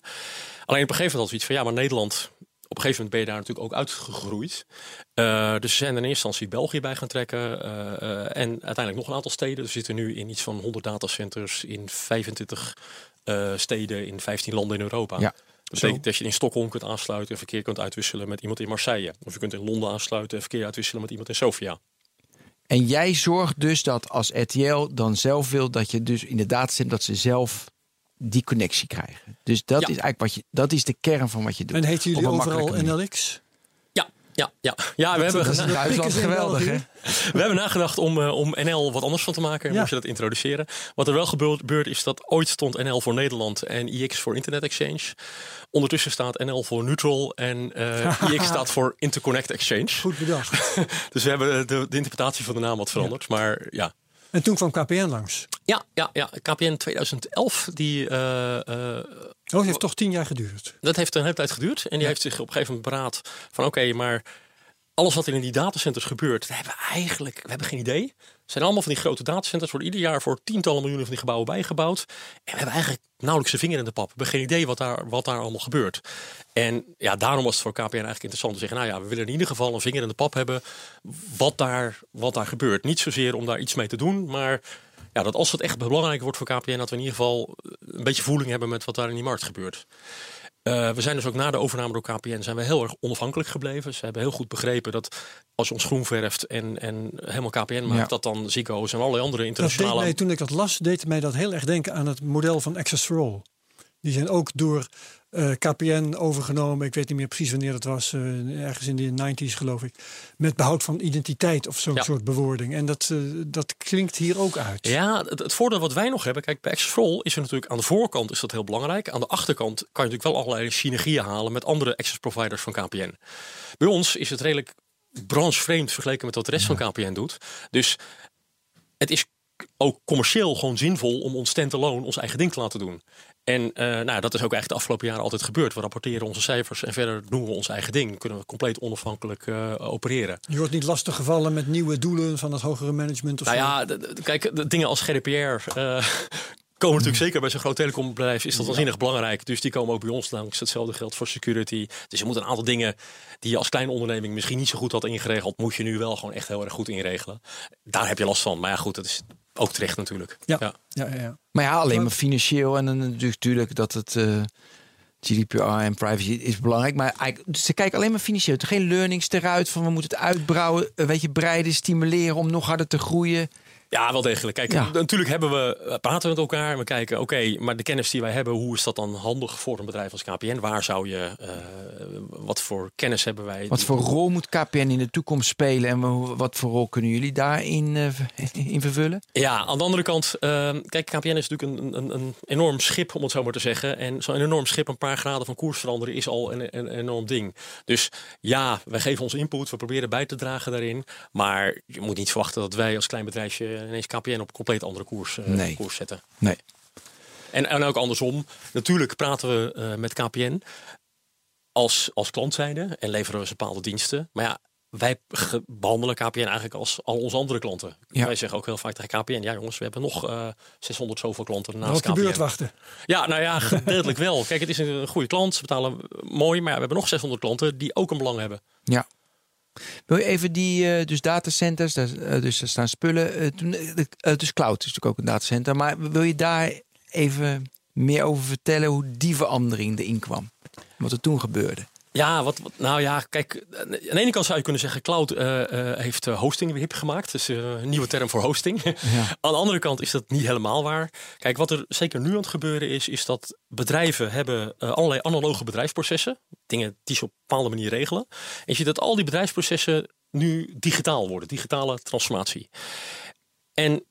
Alleen op een gegeven moment had we iets van, ja, maar Nederland... Op een gegeven moment ben je daar natuurlijk ook uitgegroeid. Eh, dus we zijn er in eerste instantie België bij gaan trekken. eh, eh, en uiteindelijk nog een aantal steden. Dus we zitten nu in iets van 100 datacenters in 25 eh, steden in 15 landen in Europa. Ja. Dat betekent dat je in Stockholm kunt aansluiten en verkeer kunt uitwisselen met iemand in Marseille. Of je kunt in Londen aansluiten en verkeer uitwisselen met iemand in Sofia. En jij zorgt dus dat als RTL dan zelf wil dat je dus in de datacenter dat ze zelf die connectie krijgen. Dus dat Ja. is eigenlijk wat je, dat is de kern van wat je doet. en heten jullie overal. NLX? Ja, ja, ja. ja we, hebben, Dat Duitsland geweldig, hè? We hebben nagedacht om, eh, om NL wat anders van te maken. En Ja. moest je dat introduceren. Wat er wel gebeurd gebeurd is dat ooit stond NL voor Nederland en IX voor Internet Exchange. Ondertussen staat NL voor Neutral en eh, IX staat voor Interconnect Exchange. Goed bedacht. Dus we hebben de, de interpretatie van de naam wat veranderd. Maar ja, en toen kwam KPN langs. Ja, ja, ja. KPN 2011, die, eh, Oh, heeft toch tien jaar geduurd. dat heeft een hele tijd geduurd. En die heeft zich op een gegeven moment beraad van oké, maar alles wat er in die datacenters gebeurt, hebben eigenlijk we hebben geen idee. Het zijn allemaal van die grote datacenters, worden ieder jaar voor tientallen miljoenen van die gebouwen bijgebouwd. En we hebben eigenlijk nauwelijks een vinger in de pap. We hebben geen idee wat daar, wat daar allemaal gebeurt. En ja, daarom was het voor KPN eigenlijk interessant te zeggen, nou ja, we willen in ieder geval een vinger in de pap hebben wat daar, wat daar gebeurt. Niet zozeer om daar iets mee te doen, maar ja, dat als het echt belangrijk wordt voor KPN, dat we in ieder geval een beetje voeling hebben met wat daar in die markt gebeurt. Uh, we zijn dus ook na de overname door KPN zijn we heel erg onafhankelijk gebleven. Ze hebben heel goed begrepen dat als je ons groen verft en, en helemaal KPN maakt, ja. dat dan Ziggo's en allerlei andere internationale... Dat deed mij, toen ik dat las, deed mij dat heel erg denken aan het model van Access for All. Die zijn ook door uh, KPN overgenomen. Ik weet niet meer precies wanneer het was. Uh, ergens in de 90s geloof ik. Met behoud van identiteit of zo'n ja. soort bewoording. En dat, uh, dat klinkt hier ook uit. Ja, het, het, voordeel wat wij nog hebben. Kijk, bij Access is er natuurlijk aan de voorkant is dat heel belangrijk. Aan de achterkant kan je natuurlijk wel allerlei synergieën halen met andere access providers van KPN. Bij ons is het redelijk branchevreemd vergeleken met wat de rest ja. van KPN doet. Dus het is ook commercieel gewoon zinvol om ons stand-alone ons eigen ding te laten doen. En uh, nou, dat is ook eigenlijk de afgelopen jaren altijd gebeurd. We rapporteren onze cijfers en verder doen we ons eigen ding. Kunnen we compleet onafhankelijk uh, opereren. Je wordt niet lastig gevallen met nieuwe doelen van het hogere management? Of nou ja, kijk, de dingen als GDPR uh, komen natuurlijk zeker bij zo'n groot telecombedrijf is dat waanzinnig belangrijk. Dus die komen ook bij ons langs. Hetzelfde geldt voor security. Dus je moet een aantal dingen die je als kleine onderneming misschien niet zo goed had ingeregeld, moet je nu wel gewoon echt heel erg goed inregelen. Daar heb je last van. Maar ja, goed, dat is ook terecht natuurlijk. Ja. Ja. Ja, ja, Maar ja, alleen maar financieel en dan natuurlijk dat het uh, GDPR en privacy is belangrijk. Maar eigenlijk, ze kijken alleen maar financieel. Geen learnings eruit van we moeten het uitbrouwen, weet je, breiden, stimuleren om nog harder te groeien. Ja, wel degelijk. Kijk, ja. natuurlijk hebben we, praten we met elkaar we kijken, oké, maar de kennis die wij hebben, hoe is dat dan handig voor een bedrijf als KPN? Waar zou je, uh, wat voor kennis hebben wij? Wat voor rol moet KPN in de toekomst spelen en wat voor rol kunnen jullie daarin uh, in vervullen? Ja, aan de andere kant, uh, kijk, KPN is natuurlijk een, een, een, enorm schip, om het zo maar te zeggen. En zo'n enorm schip, een paar graden van koers veranderen, is al een, een enorm ding. Dus ja, wij geven onze input, we proberen bij te dragen daarin. Maar je moet niet verwachten dat wij als klein bedrijfje ineens KPN op een compleet andere koers, uh, nee. koers zetten. Nee. En, en ook andersom. Natuurlijk praten we uh, met KPN als, als klant zijnde en leveren we bepaalde diensten. Maar ja, wij behandelen KPN eigenlijk als al onze andere klanten. Ja. Wij zeggen ook heel vaak tegen KPN: ja, jongens, we hebben nog uh, 600 zoveel klanten naast KPN. gebeurt wachten. Ja, nou ja, gedeeltelijk wel. Kijk, het is een goede klant, ze betalen mooi, maar ja, we hebben nog 600 klanten die ook een belang hebben. Ja. Wil je even die, uh, dus datacenters, daar, uh, dus er staan spullen. Toen, dus cloud is natuurlijk ook een datacenter. Maar wil je daar even meer over vertellen hoe die verandering erin kwam? Wat er toen gebeurde? Ja, wat, wat, nou ja, kijk, aan de ene kant zou je kunnen zeggen, cloud uh, uh, heeft hosting weer hip gemaakt. Dus uh, een nieuwe term voor hosting. Ja. aan de andere kant is dat niet helemaal waar. Kijk, wat er zeker nu aan het gebeuren is, is dat bedrijven hebben allerlei analoge bedrijfsprocessen. Dingen die ze op een bepaalde manier regelen. En je ziet dat al die bedrijfsprocessen nu digitaal worden, digitale transformatie. En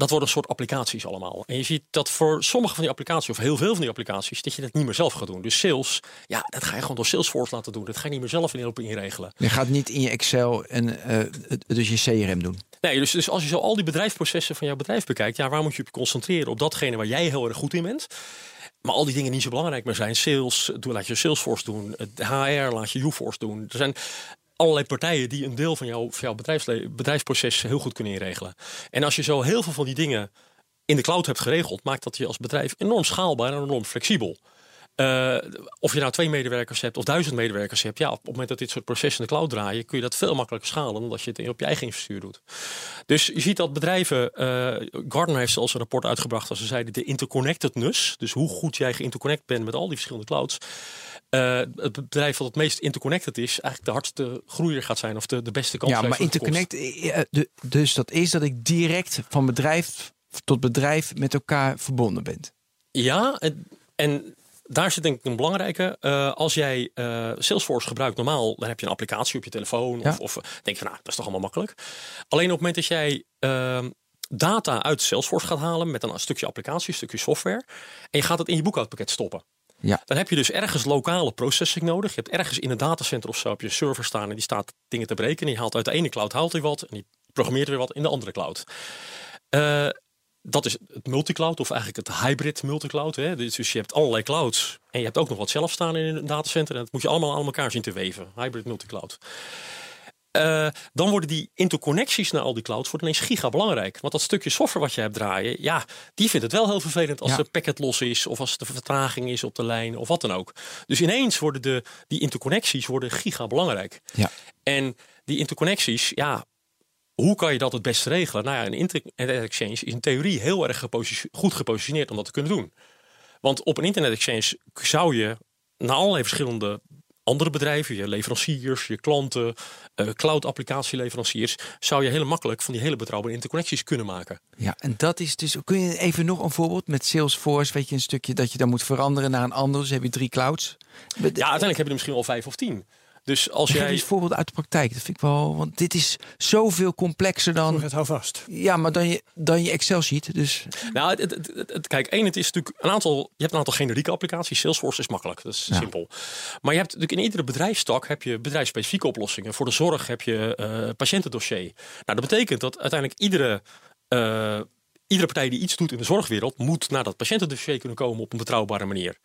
dat worden een soort applicaties allemaal. En je ziet dat voor sommige van die applicaties, of heel veel van die applicaties, dat je dat niet meer zelf gaat doen. Dus sales, ja, dat ga je gewoon door Salesforce laten doen. Dat ga je niet meer zelf in Europa inregelen. Je gaat niet in je Excel en uh, dus je CRM doen. Nee, dus, dus als je zo al die bedrijfsprocessen van jouw bedrijf bekijkt, ja, waar moet je op concentreren? Op datgene waar jij heel erg goed in bent. Maar al die dingen niet zo belangrijk meer zijn. Sales, laat je Salesforce doen. HR, laat je UForce doen. Er zijn allerlei partijen die een deel van, jou, van jouw bedrijfsproces heel goed kunnen inregelen. En als je zo heel veel van die dingen in de cloud hebt geregeld, maakt dat je als bedrijf enorm schaalbaar en enorm flexibel. Uh, of je nou twee medewerkers hebt of duizend medewerkers hebt, ja, op het moment dat dit soort processen in de cloud draaien, kun je dat veel makkelijker schalen dan dat je het op je eigen infrastructuur doet. Dus je ziet dat bedrijven, uh, Gartner heeft zelfs een rapport uitgebracht als ze zeiden de interconnectedness, dus hoe goed jij geïnterconnect bent met al die verschillende clouds, uh, het bedrijf dat het meest interconnected is, eigenlijk de hardste groeier gaat zijn of de, de beste kans Ja, maar interconnect, dus dat is dat ik direct van bedrijf tot bedrijf met elkaar verbonden ben. Ja, en, en daar zit denk ik een belangrijke. Uh, als jij uh, Salesforce gebruikt normaal, dan heb je een applicatie op je telefoon. Ja. Of, of, denk je van, nou, dat is toch allemaal makkelijk. Alleen op het moment dat jij uh, data uit Salesforce gaat halen met een stukje applicatie, een stukje software, en je gaat het in je boekhoudpakket stoppen. Ja. Dan heb je dus ergens lokale processing nodig. Je hebt ergens in een datacenter of zo op je server staan en die staat dingen te breken. En die haalt uit de ene cloud haalt hij wat en die programmeert weer wat in de andere cloud. Uh, dat is het multicloud of eigenlijk het hybrid multicloud. Hè? Dus je hebt allerlei clouds en je hebt ook nog wat zelf staan in een datacenter. En dat moet je allemaal aan elkaar zien te weven. Hybrid multicloud. Uh, dan worden die interconnecties naar al die clouds ineens giga belangrijk. Want dat stukje software wat je hebt draaien, ja, die vindt het wel heel vervelend als ja. de packet los is of als de vertraging is op de lijn of wat dan ook. Dus ineens worden de, die interconnecties worden giga belangrijk. Ja. En die interconnecties, ja, hoe kan je dat het beste regelen? Nou ja, een internet exchange is in theorie heel erg goed gepositioneerd om dat te kunnen doen. Want op een internet exchange zou je naar allerlei verschillende andere bedrijven, je leveranciers, je klanten, uh, cloud applicatieleveranciers, zou je heel makkelijk van die hele betrouwbare interconnecties kunnen maken. Ja, en dat is dus. Kun je even nog een voorbeeld met Salesforce? Weet je een stukje dat je dan moet veranderen naar een ander? Dus heb je drie clouds. Ja, uiteindelijk heb je er misschien wel vijf of tien. Dus als jij. een voorbeeld uit de praktijk. Dat vind ik wel. Want dit is zoveel complexer dan. Het hou vast. Ja, maar dan je, dan je Excel ziet. Dus. Nou, het, het, het, kijk, één, het is natuurlijk een aantal. Je hebt een aantal generieke applicaties. Salesforce is makkelijk. Dat is simpel. Maar je hebt natuurlijk in iedere bedrijfstak heb je bedrijfsspecifieke oplossingen. Voor de zorg heb je uh, patiëntendossier. Nou, dat betekent dat uiteindelijk iedere. Uh, iedere partij die iets doet in de zorgwereld moet naar dat patiëntendossier kunnen komen op een betrouwbare manier.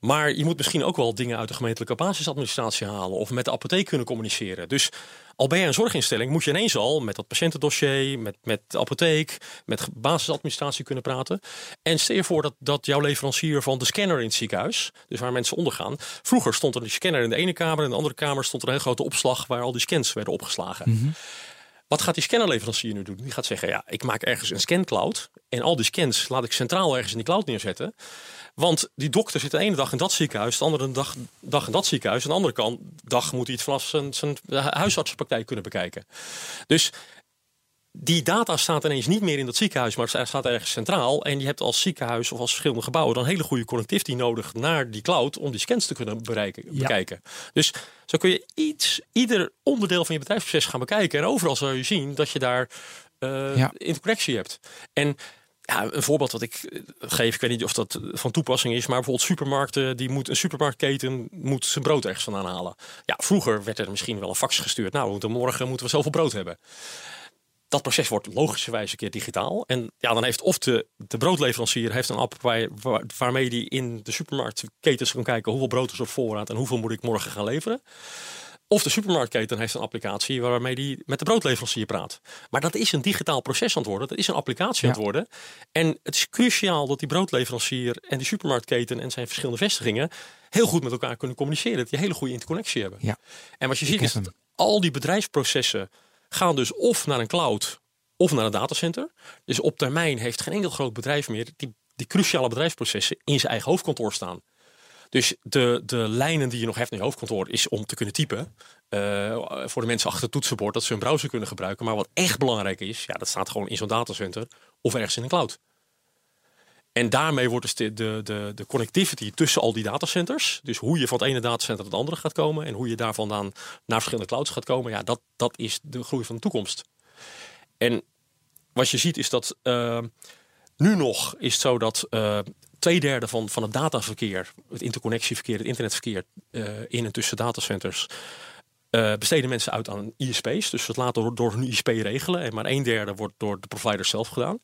Maar je moet misschien ook wel dingen uit de gemeentelijke basisadministratie halen of met de apotheek kunnen communiceren. Dus al ben je een zorginstelling, moet je ineens al met dat patiëntendossier, met, met de apotheek, met basisadministratie kunnen praten. En stel je voor dat, dat jouw leverancier van de scanner in het ziekenhuis, dus waar mensen ondergaan, vroeger stond er een scanner in de ene kamer in de andere kamer stond er een hele grote opslag waar al die scans werden opgeslagen. Mhm. Wat gaat die scannerleverancier nu doen? Die gaat zeggen, ja, ik maak ergens een scancloud en al die scans laat ik centraal ergens in die cloud neerzetten. Want die dokter zit de ene dag in dat ziekenhuis, de andere dag, dag in dat ziekenhuis. En de andere kant, dag moet hij het vanaf zijn, zijn huisartsenpraktijk kunnen bekijken. Dus die data staat ineens niet meer in dat ziekenhuis, maar het staat ergens centraal. En je hebt als ziekenhuis of als verschillende gebouwen dan hele goede connectivity nodig naar die cloud om die scans te kunnen bereiken, bekijken. Dus zo kun je iets, ieder onderdeel van je bedrijfsproces gaan bekijken. En overal zal je zien dat je daar uh, ja. interconnectie hebt. En ja, een voorbeeld wat ik eh, geef, ik weet niet of dat van toepassing is, maar bijvoorbeeld supermarkten, die moet, een supermarktketen moet zijn brood ergens vandaan halen. Ja, vroeger werd er misschien wel een fax gestuurd. Nou, morgen moeten we zoveel brood hebben dat proces wordt logischerwijs een keer digitaal. En ja, dan heeft of de, de broodleverancier heeft een app waar, waarmee die in de supermarktketens kan kijken hoeveel brood is op voorraad en hoeveel moet ik morgen gaan leveren. Of de supermarktketen heeft een applicatie waarmee die met de broodleverancier praat. Maar dat is een digitaal proces aan het worden. Dat is een applicatie aan het worden. En het is cruciaal dat die broodleverancier en die supermarktketen en zijn verschillende vestigingen heel goed met elkaar kunnen communiceren. Dat die hele goede interconnectie hebben. Ja. En wat je ziet is dat al die bedrijfsprocessen gaan dus of naar een cloud of naar een datacenter. Dus op termijn heeft geen enkel groot bedrijf meer die, die cruciale bedrijfsprocessen in zijn eigen hoofdkantoor staan. Dus de, de lijnen die je nog hebt naar je hoofdkantoor is om te kunnen typen. Uh, voor de mensen achter het toetsenbord dat ze hun browser kunnen gebruiken. Maar wat echt belangrijk is, ja, dat staat gewoon in zo'n datacenter of ergens in een cloud. En daarmee wordt dus de, de, de, de connectivity tussen al die datacenters, dus hoe je van het ene datacenter naar het andere gaat komen en hoe je daar vandaan naar verschillende clouds gaat komen, ja, dat, dat is de groei van de toekomst. En wat je ziet is dat uh, nu nog is het zo dat uh, twee derde van, van het dataverkeer, het interconnectieverkeer, het internetverkeer uh, in en tussen datacenters, uh, besteden mensen uit aan ISP's. Dus dat laten door, door hun ISP regelen. En maar een derde wordt door de providers zelf gedaan.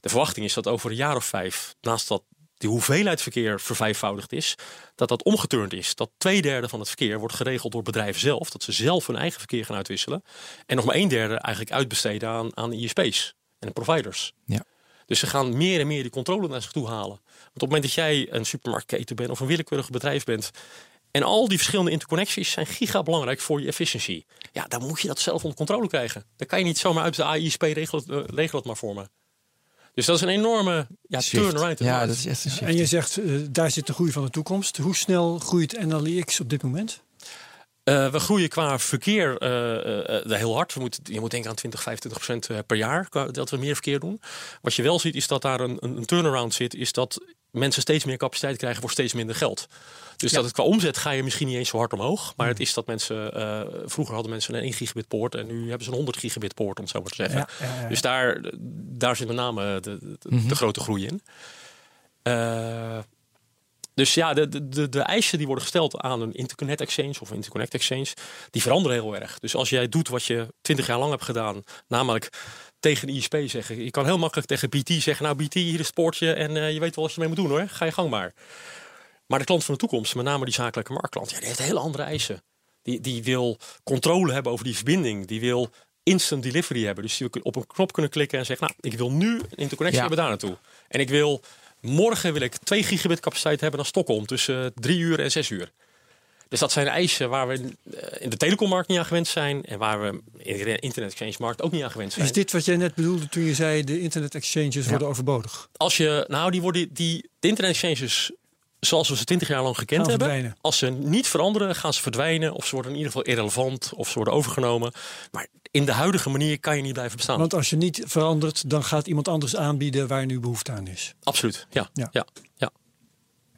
De verwachting is dat over een jaar of vijf, naast dat die hoeveelheid verkeer vervijfvoudigd is, dat dat omgeturnd is. Dat twee derde van het verkeer wordt geregeld door bedrijven zelf. Dat ze zelf hun eigen verkeer gaan uitwisselen. En nog maar een derde eigenlijk uitbesteden aan, aan ISP's en de providers. Ja. Dus ze gaan meer en meer die controle naar zich toe halen. Want op het moment dat jij een supermarktketen bent of een willekeurig bedrijf bent. En al die verschillende interconnecties zijn giga belangrijk voor je efficiëntie. Ja, dan moet je dat zelf onder controle krijgen. Dan kan je niet zomaar uit de AISP regelen, uh, regel het maar voor me. Dus dat is een enorme ja, turnaround. Ja, dat is echt een shift. En je zegt, uh, daar zit de groei van de toekomst. Hoe snel groeit NLX op dit moment? Uh, we groeien qua verkeer uh, heel hard. We moeten, je moet denken aan 20, 25 procent per jaar dat we meer verkeer doen. Wat je wel ziet is dat daar een, een turnaround zit. Is dat mensen steeds meer capaciteit krijgen voor steeds minder geld. Dus dat het qua omzet ga je misschien niet eens zo hard omhoog. Maar het is dat mensen, uh, vroeger hadden mensen een 1 gigabit poort en nu hebben ze een 100 gigabit poort, om het zo maar te zeggen. dus daar, daar zit met name de, de, de mhm. grote groei in. Uh, dus ja, de, de, de eisen die worden gesteld aan een interconnect exchange of interconnect exchange, die veranderen heel erg. Dus als jij doet wat je 20 jaar lang hebt gedaan, namelijk tegen de ISP zeggen. Je kan heel makkelijk tegen BT zeggen, nou BT, hier is het poortje en uh, je weet wel wat je mee moet doen hoor. Ga je gang maar. Maar de klant van de toekomst, met name die zakelijke marktklant, ja, die heeft hele andere eisen. Die, die wil controle hebben over die verbinding. Die wil instant delivery hebben. Dus die op een knop kunnen klikken en zeggen, nou, ik wil nu een interconnectie hebben daar naartoe. En ik wil, morgen wil ik 2 gigabit capaciteit hebben naar Stockholm tussen 3 uur en 6 uur. Dus dat zijn eisen waar we eh, in de telecommarkt niet aan gewend zijn. En waar we in de internet exchange markt ook niet aan gewend zijn. Is dit wat jij net bedoelde toen je zei de internet exchanges worden overbodig? Als je, nou, die worden, die, de internet exchanges zoals we ze twintig jaar lang gekend Gaan hebben. verdwijnen. Als ze niet veranderen, gaan ze verdwijnen. Of ze worden in ieder geval irrelevant. Of ze worden overgenomen. Maar in de huidige manier kan je niet blijven bestaan. Want als je niet verandert, dan gaat iemand anders aanbieden waar nu behoefte aan is. Absoluut, ja. Ja. ja. ja,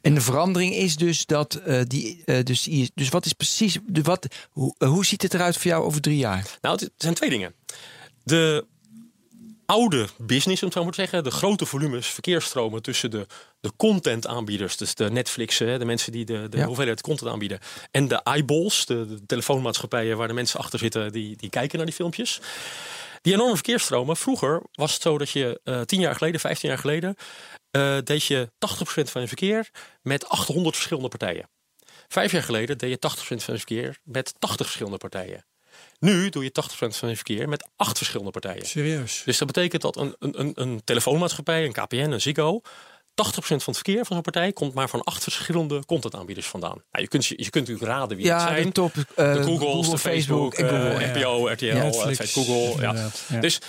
En de verandering is dus dat eh, die. eh, dus, dus wat is precies. De, wat, hoe, eh, hoe ziet het eruit voor jou over drie jaar? Nou, het zijn twee dingen. De oude business, om het zo maar te zeggen, de grote volumes verkeersstromen tussen de, de contentaanbieders, dus de Netflix, hè, de mensen die de, de Ja. hoeveelheid content aanbieden, en de eyeballs, de, de telefoonmaatschappijen waar de mensen achter zitten die, die kijken naar die filmpjes. Die enorme verkeersstromen. Vroeger was het zo dat je eh, tien jaar geleden, 15 jaar geleden, eh, deed je 80% van je verkeer met 800 verschillende partijen. Vijf jaar geleden deed je 80% van je verkeer met 80 verschillende partijen. Nu doe je 80% van je verkeer met acht verschillende partijen. Serieus. Dus dat betekent dat een, een, een, een telefoonmaatschappij, een KPN, een Ziggo... 80% van het verkeer van zo'n partij komt maar van acht verschillende contentaanbieders vandaan. Nou, je, kunt, je kunt natuurlijk raden wie het Ja, zijn. de top. eh, de Googles, de Facebook, en Google. eh, ja. NPO, RTL, Netflix, het Google. Ja. Dus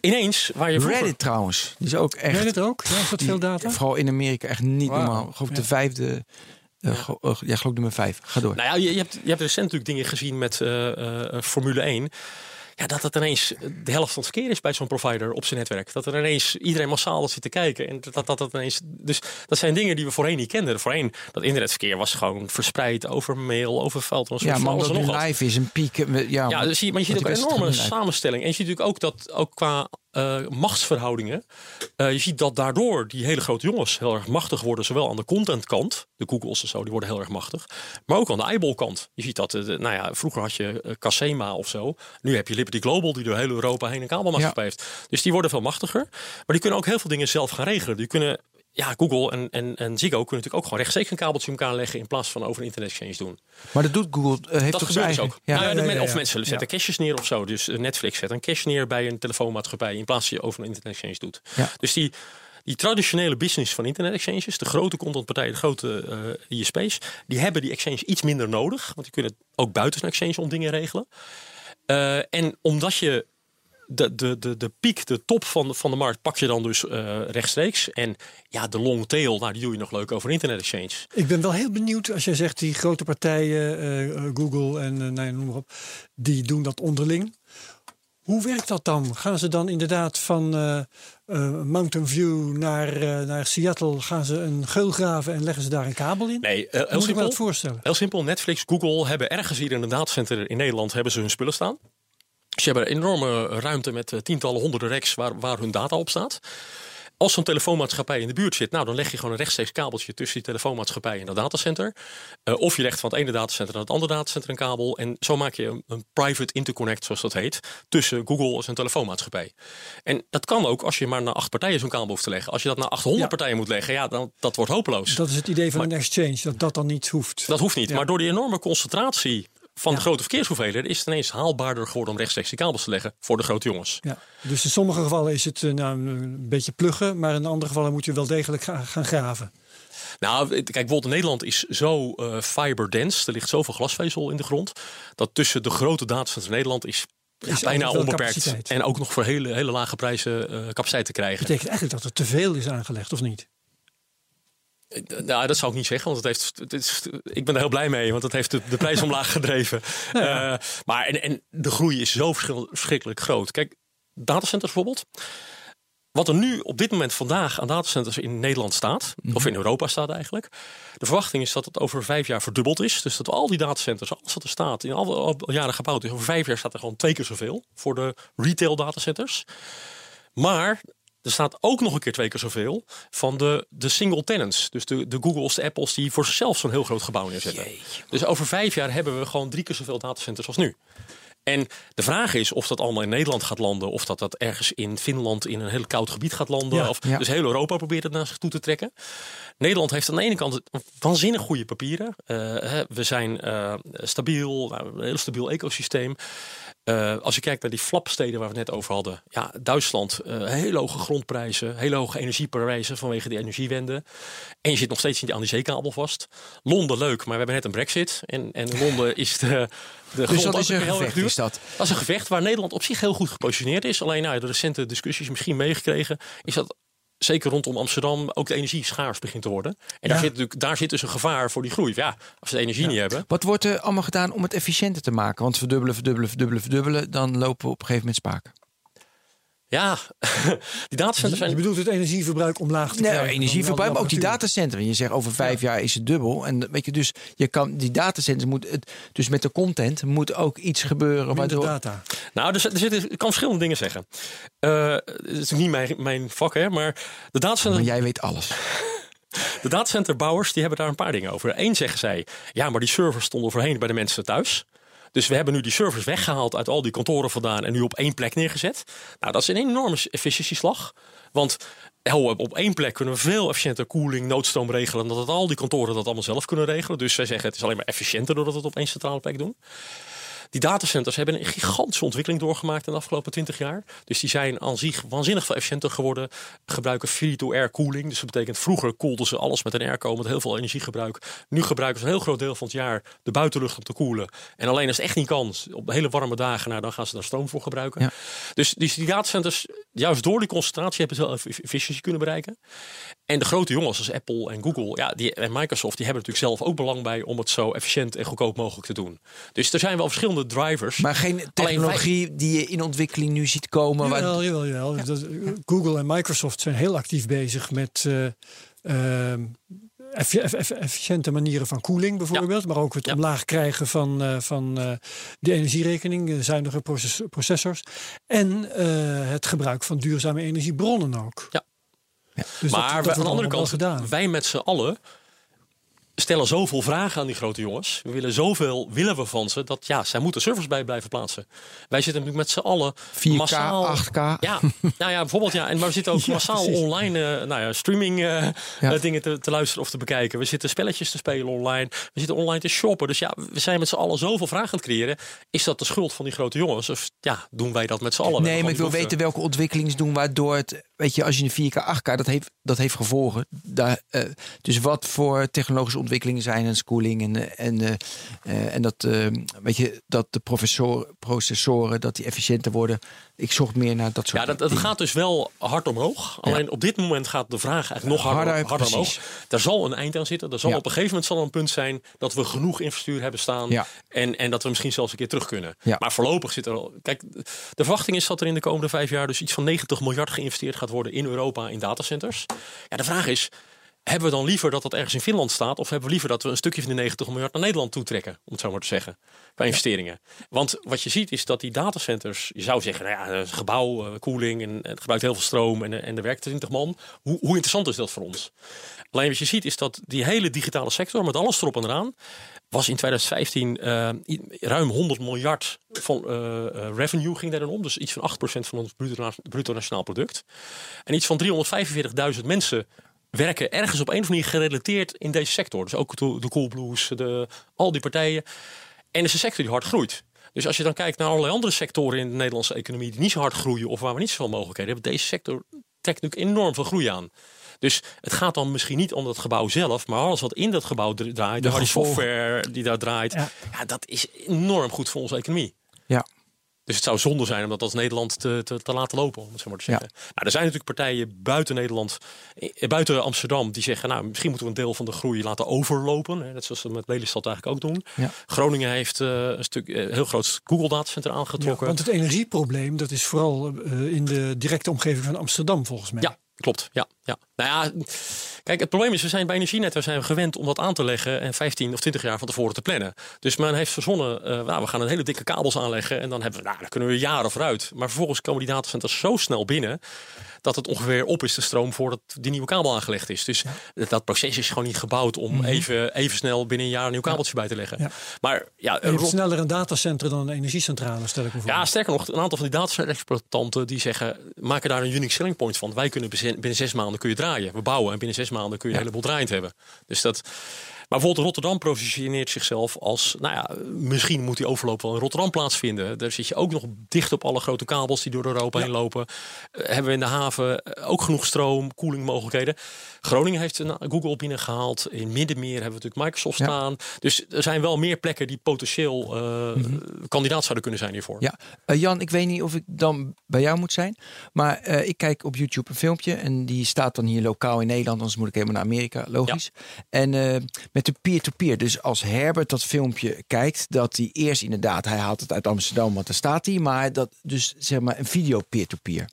ineens waar je vroeger... Reddit trouwens. Die is ook echt. Reddit ook? Ja, is dat veel data? Vooral in Amerika echt niet normaal. Ik geloof Ja. de vijfde. Go- eh, ja, geloof nummer vijf. Ga door. Nou ja, je, je, hebt, je hebt recent natuurlijk dingen gezien met eh, Formule 1. Ja, dat het ineens de helft van het verkeer is bij zo'n provider op zijn netwerk. Dat er ineens iedereen massaal zit te kijken. En dat, dat, dat ineens, dus dat zijn dingen die we voorheen niet kenden. Voorheen, dat internetverkeer was gewoon verspreid over mail, over veldtransport, ja, maar nog nu live is een piek. Ja, Ja, dus je, maar je ziet ook een enorme samenstelling. En je ziet natuurlijk ook dat, ook qua eh, machtsverhoudingen, eh, je ziet dat daardoor die hele grote jongens heel erg machtig worden. Zowel aan de contentkant, de Googles en zo, die worden heel erg machtig. Maar ook aan de eyeballkant. Je ziet dat, eh, nou ja, vroeger had je Casema of zo. Nu heb je Liberty Global, die door heel Europa heen een kabelmaatschappij heeft. Dus die worden veel machtiger. Maar die kunnen ook heel veel dingen zelf gaan regelen. Die kunnen... Ja, Google en, en, en Ziggo kunnen natuurlijk ook gewoon rechtstreeks een kabeltje in elkaar leggen in plaats van over een internet exchange doen. maar dat doet Google. eh, heeft Dat toch gebeurt dus ook. Ja. Nou ja, men- Of mensen zetten caches neer of zo. Dus eh, Netflix zet een cache neer bij een telefoonmaatschappij in plaats dat je over een internet exchange doet. Dus die, die traditionele business van internet exchanges, de grote contentpartijen, de grote eh ISP's, die hebben die exchange iets minder nodig. Want die kunnen ook buiten een exchange om dingen regelen. En omdat je de, de, de, de piek, de top van de, van de markt, pak je dan dus eh, rechtstreeks. En ja, de long tail, nou, die doe je nog leuk over internet exchange. Ik ben wel heel benieuwd als jij zegt die grote partijen, eh, Google en eh, nou ja, noem maar op, die doen dat onderling. Hoe werkt dat dan? Gaan ze dan inderdaad van Mountain View naar, naar Seattle, gaan ze een geul graven en leggen ze daar een kabel in? Nee, Hoe heel moet ik me simpel. dat voorstellen? Heel simpel, Netflix, Google hebben ergens hier in een datacenter in Nederland hebben ze hun spullen staan. Ze hebben een enorme ruimte met eh, tientallen, honderden racks waar, waar hun data op staat. Als zo'n telefoonmaatschappij in de buurt zit, nou, dan leg je gewoon een rechtstreeks kabeltje tussen die telefoonmaatschappij en dat datacenter. Eh, of je legt van het ene datacenter naar het andere datacenter een kabel. En zo maak je een, een private interconnect, zoals dat heet, tussen Google en zijn telefoonmaatschappij. En dat kan ook als je maar naar acht partijen zo'n kabel hoeft te leggen. Als je dat naar 800 Ja. partijen moet leggen, ja, dan dat wordt hopeloos. Dat is het idee van een exchange, dat dat dan niet hoeft. Dat hoeft niet. Ja. Maar door die enorme concentratie van Ja. de grote verkeershoeveelheden is het ineens haalbaarder geworden om rechtstreeks die kabels te leggen voor de grote jongens. Ja. Dus in sommige gevallen is het eh, nou, een beetje pluggen, maar in andere gevallen moet je wel degelijk ga- gaan graven. Nou, kijk, bijvoorbeeld Nederland is zo eh fiberdense. Er ligt zoveel glasvezel in de grond. Dat tussen de grote datacenters in Nederland is, ja, bijna onbeperkt. capaciteit. En ook nog voor hele, hele lage prijzen eh, capaciteit te krijgen. betekent eigenlijk dat er te veel is aangelegd, of niet? Nou, dat zou ik niet zeggen, want het heeft, het is, ik ben er heel blij mee, want het heeft de, de prijs omlaag gedreven. Eh, maar en, en de groei is zo verschil- verschrikkelijk groot. Kijk, datacenters bijvoorbeeld. Wat er nu op dit moment vandaag aan datacenters in Nederland staat, of in Europa staat eigenlijk. De verwachting is dat het over vijf jaar verdubbeld is. Dus dat al die datacenters, alles wat er staat, in alle al jaren gebouwd is, over vijf jaar staat er gewoon twee keer zoveel voor de retail datacenters. Maar er staat ook nog een keer twee keer zoveel van de, de single tenants. Dus de, de Googles, de Apples die voor zichzelf zo'n heel groot gebouw neerzetten. Dus over vijf jaar hebben we gewoon drie keer zoveel datacenters als nu. En de vraag is of dat allemaal in Nederland gaat landen. Of dat dat ergens in Finland in een heel koud gebied gaat landen. Ja, of, ja. Dus heel Europa probeert het naar zich toe te trekken. Nederland heeft aan de ene kant waanzinnig goede papieren. Eh, we zijn eh, stabiel, nou, een heel stabiel ecosysteem. Eh, als je kijkt naar die flapsteden waar we het net over hadden. Ja, Duitsland, uh, hele hoge grondprijzen, hele hoge energieprijzen vanwege die energiewende. En je zit nog steeds aan die zeekabel vast. Londen leuk, maar we hebben net een brexit. En, en Londen is de, de dus dat is een gevecht, is dat? Dat is een gevecht waar Nederland op zich heel goed gepositioneerd is. Alleen nou, de recente discussies misschien meegekregen, is dat zeker rondom Amsterdam ook de energie schaars begint te worden. En daar, zit natuurlijk, daar zit dus een gevaar voor die groei. Ja, als we de energie niet hebben. Wat wordt er allemaal gedaan om het efficiënter te maken? Want verdubbelen, verdubbelen, verdubbelen, verdubbelen, dan lopen we op een gegeven moment spaken. Ja, die datacenters zijn... Je bedoelt het energieverbruik omlaag te nee, krijgen? energieverbruik, maar ook die datacenters. Je zegt over vijf jaar is het dubbel. En weet je, dus je kan die datacenters moet het, dus met de content moet ook iets gebeuren. Minder waardoor... data. Nou, dus, er zitten, ik kan verschillende dingen zeggen. Uh, het is niet mijn, mijn vak, hè, maar de datacenters. Maar jij weet alles. De datacenterbouwers die hebben daar een paar dingen over. Eén zeggen zij, ja, maar die servers stonden voorheen bij de mensen thuis. Dus we hebben nu die servers weggehaald uit al die kantoren vandaan en nu op één plek neergezet. Nou, dat is een enorme efficiëntieslag. Want op één plek kunnen we veel efficiënter koeling, noodstroom regelen. Dan dat al die kantoren dat allemaal zelf kunnen regelen. Dus zij zeggen het is alleen maar efficiënter doordat we het op één centrale plek doen. Die datacenters hebben een gigantische ontwikkeling doorgemaakt in de afgelopen 20 jaar. Dus die zijn aan zich waanzinnig veel efficiënter geworden. Gebruiken free-to-air cooling. Dus dat betekent vroeger koelden ze alles met een airco met heel veel energiegebruik. Nu gebruiken ze een heel groot deel van het jaar de buitenlucht om te koelen. En alleen als het echt niet kan, op hele warme dagen, nou, dan gaan ze daar stroom voor gebruiken. Dus die, die datacenters, juist door die concentratie, hebben ze wel efficiëntie kunnen bereiken. En de grote jongens als Apple en Google ja, die, en Microsoft, die hebben natuurlijk zelf ook belang bij om het zo efficiënt en goedkoop mogelijk te doen. Dus er zijn wel verschillende drivers. Maar geen technologie die je in ontwikkeling nu ziet komen. Jawel, jawel, jawel. Ja. Google en Microsoft zijn heel actief bezig met uh, efficiënte manieren van koeling bijvoorbeeld. Maar ook het omlaag krijgen van, uh, van uh, de energierekening, zuinige processors. En het gebruik van duurzame energiebronnen ook. Ja. Ja. Dus maar aan de andere kant, wij met z'n allen stellen zoveel vragen aan die grote jongens. We willen zoveel willen we van ze dat ja, zij moeten servers bij blijven plaatsen. Wij zitten natuurlijk met z'n allen 4K, massaal 8K. Ja, nou ja, bijvoorbeeld ja, en maar we zitten ook massaal online uh, nou ja, streaming uh, ja. dingen te, te, luisteren of te bekijken. We zitten spelletjes te spelen online. We zitten online te shoppen. Dus ja, we zijn met z'n allen zoveel vragen aan het creëren. Is dat de schuld van die grote jongens? Of ja, doen wij dat met z'n allen? Nee, maar ik wil weten welke ontwikkelingen doen waardoor het weet je, als je een 4K, 8K, dat heeft, dat heeft gevolgen. Daar, uh, dus wat voor technologische ontwikkelingen zijn en schooling en, en, uh, en dat, weet je, dat de processoren, dat die efficiënter worden. Ik zocht meer naar dat soort Ja, dat, dat gaat dus wel hard omhoog. Alleen op dit moment gaat de vraag eigenlijk nog harder, harder, omhoog. Daar zal een eind aan zitten. Er zal ja. op een gegeven moment zal er een punt zijn dat we genoeg infrastructuur hebben staan. Ja. En, en dat we misschien zelfs een keer terug kunnen. Maar voorlopig zit er al. Kijk, de verwachting is dat er in de komende vijf jaar dus iets van 90 miljard geïnvesteerd gaat worden in Europa in datacenters. Ja, de vraag is. Hebben we dan liever dat dat ergens in Finland staat? Of hebben we liever dat we een stukje van de 90 miljard naar Nederland toetrekken? Om het zo maar te zeggen. Qua investeringen. Want wat je ziet is dat die datacenters. Je zou zeggen, nou ja, gebouw, uh, koeling. En het gebruikt heel veel stroom. En, en er werkt 20 man. Hoe, hoe interessant is dat voor ons? Alleen wat je ziet is dat die hele digitale sector. Met alles erop en eraan. Was in 2015 uh, ruim 100 miljard van uh, revenue ging daar om. Dus iets van 8% van ons bruto, bruto nationaal product. En iets van 345.000 mensen werken ergens op een of andere manier gerelateerd in deze sector. Dus ook de, de Coolblues, de, al die partijen. En het is een sector die hard groeit. Dus als je dan kijkt naar allerlei andere sectoren in de Nederlandse economie die niet zo hard groeien of waar we niet zoveel mogelijkheden hebben, deze sector trekt natuurlijk enorm veel groei aan. Dus het gaat dan misschien niet om dat gebouw zelf, maar alles wat in dat gebouw draait, de, de software die daar draait, ja. ja. dat is enorm goed voor onze economie. Ja. Dus het zou zonde zijn om dat als Nederland te, te, te laten lopen, om het zo maar te zeggen. Ja. Nou, er zijn natuurlijk partijen buiten Nederland, eh, buiten Amsterdam, die zeggen, nou, misschien moeten we een deel van de groei laten overlopen. Hè, net zoals we met Lelystad eigenlijk ook doen. Ja. Groningen heeft uh, een stuk uh, heel groot Google datacenter aangetrokken. Ja, want het energieprobleem, dat is vooral uh, in de directe omgeving van Amsterdam volgens mij. Ja, klopt. Ja, ja. Nou ja, kijk, het probleem is, we zijn bij Energienet zijn we gewend om dat aan te leggen en 15 of 20 jaar van tevoren te plannen. Dus men heeft verzonnen, uh, nou, we gaan een hele dikke kabels aanleggen en dan hebben we, nou, dan kunnen we jaren vooruit. Maar vervolgens komen die datacenters zo snel binnen dat het ongeveer op is de stroom voordat die nieuwe kabel aangelegd is. Dus ja. dat proces is gewoon niet gebouwd om mm -hmm. even, even snel binnen een jaar een nieuw kabeltje ja. bij te leggen. Ja. Maar ja, je hebt sneller een datacenter dan een energiecentrale, stel ik me voor. Ja, sterker nog, een aantal van die datacenter-exploitanten die zeggen, maken daar een unique selling point van. Wij kunnen binnen zes maanden kun je draaien. We bouwen en binnen zes maanden kun je een heleboel draaiend hebben. Dus dat bijvoorbeeld Rotterdam positioneert zichzelf als, nou ja, misschien moet die overloop wel in Rotterdam plaatsvinden. Daar zit je ook nog dicht op alle grote kabels die door Europa heen lopen. Eh, hebben we in de haven eh, ook genoeg stroom, koelingmogelijkheden. Groningen heeft een Google binnengehaald. In Middenmeer hebben we natuurlijk Microsoft Ja. staan. Dus er zijn wel meer plekken die potentieel eh, kandidaat zouden kunnen zijn hiervoor. Ja, Jan, ik weet niet of ik dan bij jou moet zijn. Maar ik kijk op YouTube een filmpje. En die staat dan hier lokaal in Nederland. Anders moet ik helemaal naar Amerika, logisch. En eh, met peer-to-peer. Dus als Herbert dat filmpje kijkt. Dat hij eerst inderdaad, hij haalt het uit Amsterdam. Want daar staat hij. Maar dat dus zeg maar een video peer-to-peer.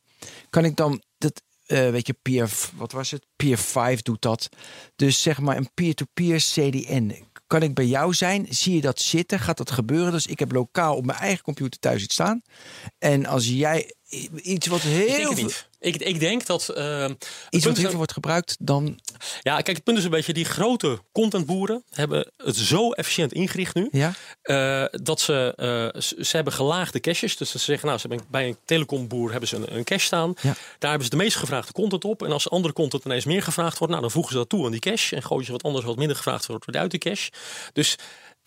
Kan ik dan dat... eh, weet je, peer, wat was het? Peer 5 doet dat. Dus zeg maar een peer-to-peer CDN. Kan ik bij jou zijn? Zie je dat zitten? Gaat dat gebeuren? Dus ik heb lokaal op mijn eigen computer thuis iets staan. En als jij iets wat heel Ik denk. Ik, ik denk dat. eh, iets wat heel veel wordt gebruikt, dan ja, kijk, het punt is een beetje: die grote contentboeren hebben het zo efficiënt ingericht nu. ja. eh, dat ze, eh, ze, ze hebben gelaagde caches. Dus ze zeggen, nou, ze hebben bij een telecomboer hebben ze een, een cache staan. Ja. Daar hebben ze de meest gevraagde content op. En als andere content ineens meer gevraagd wordt, nou, dan voegen ze dat toe aan die cache. En gooien ze wat anders wat minder gevraagd wordt uit die cache. Dus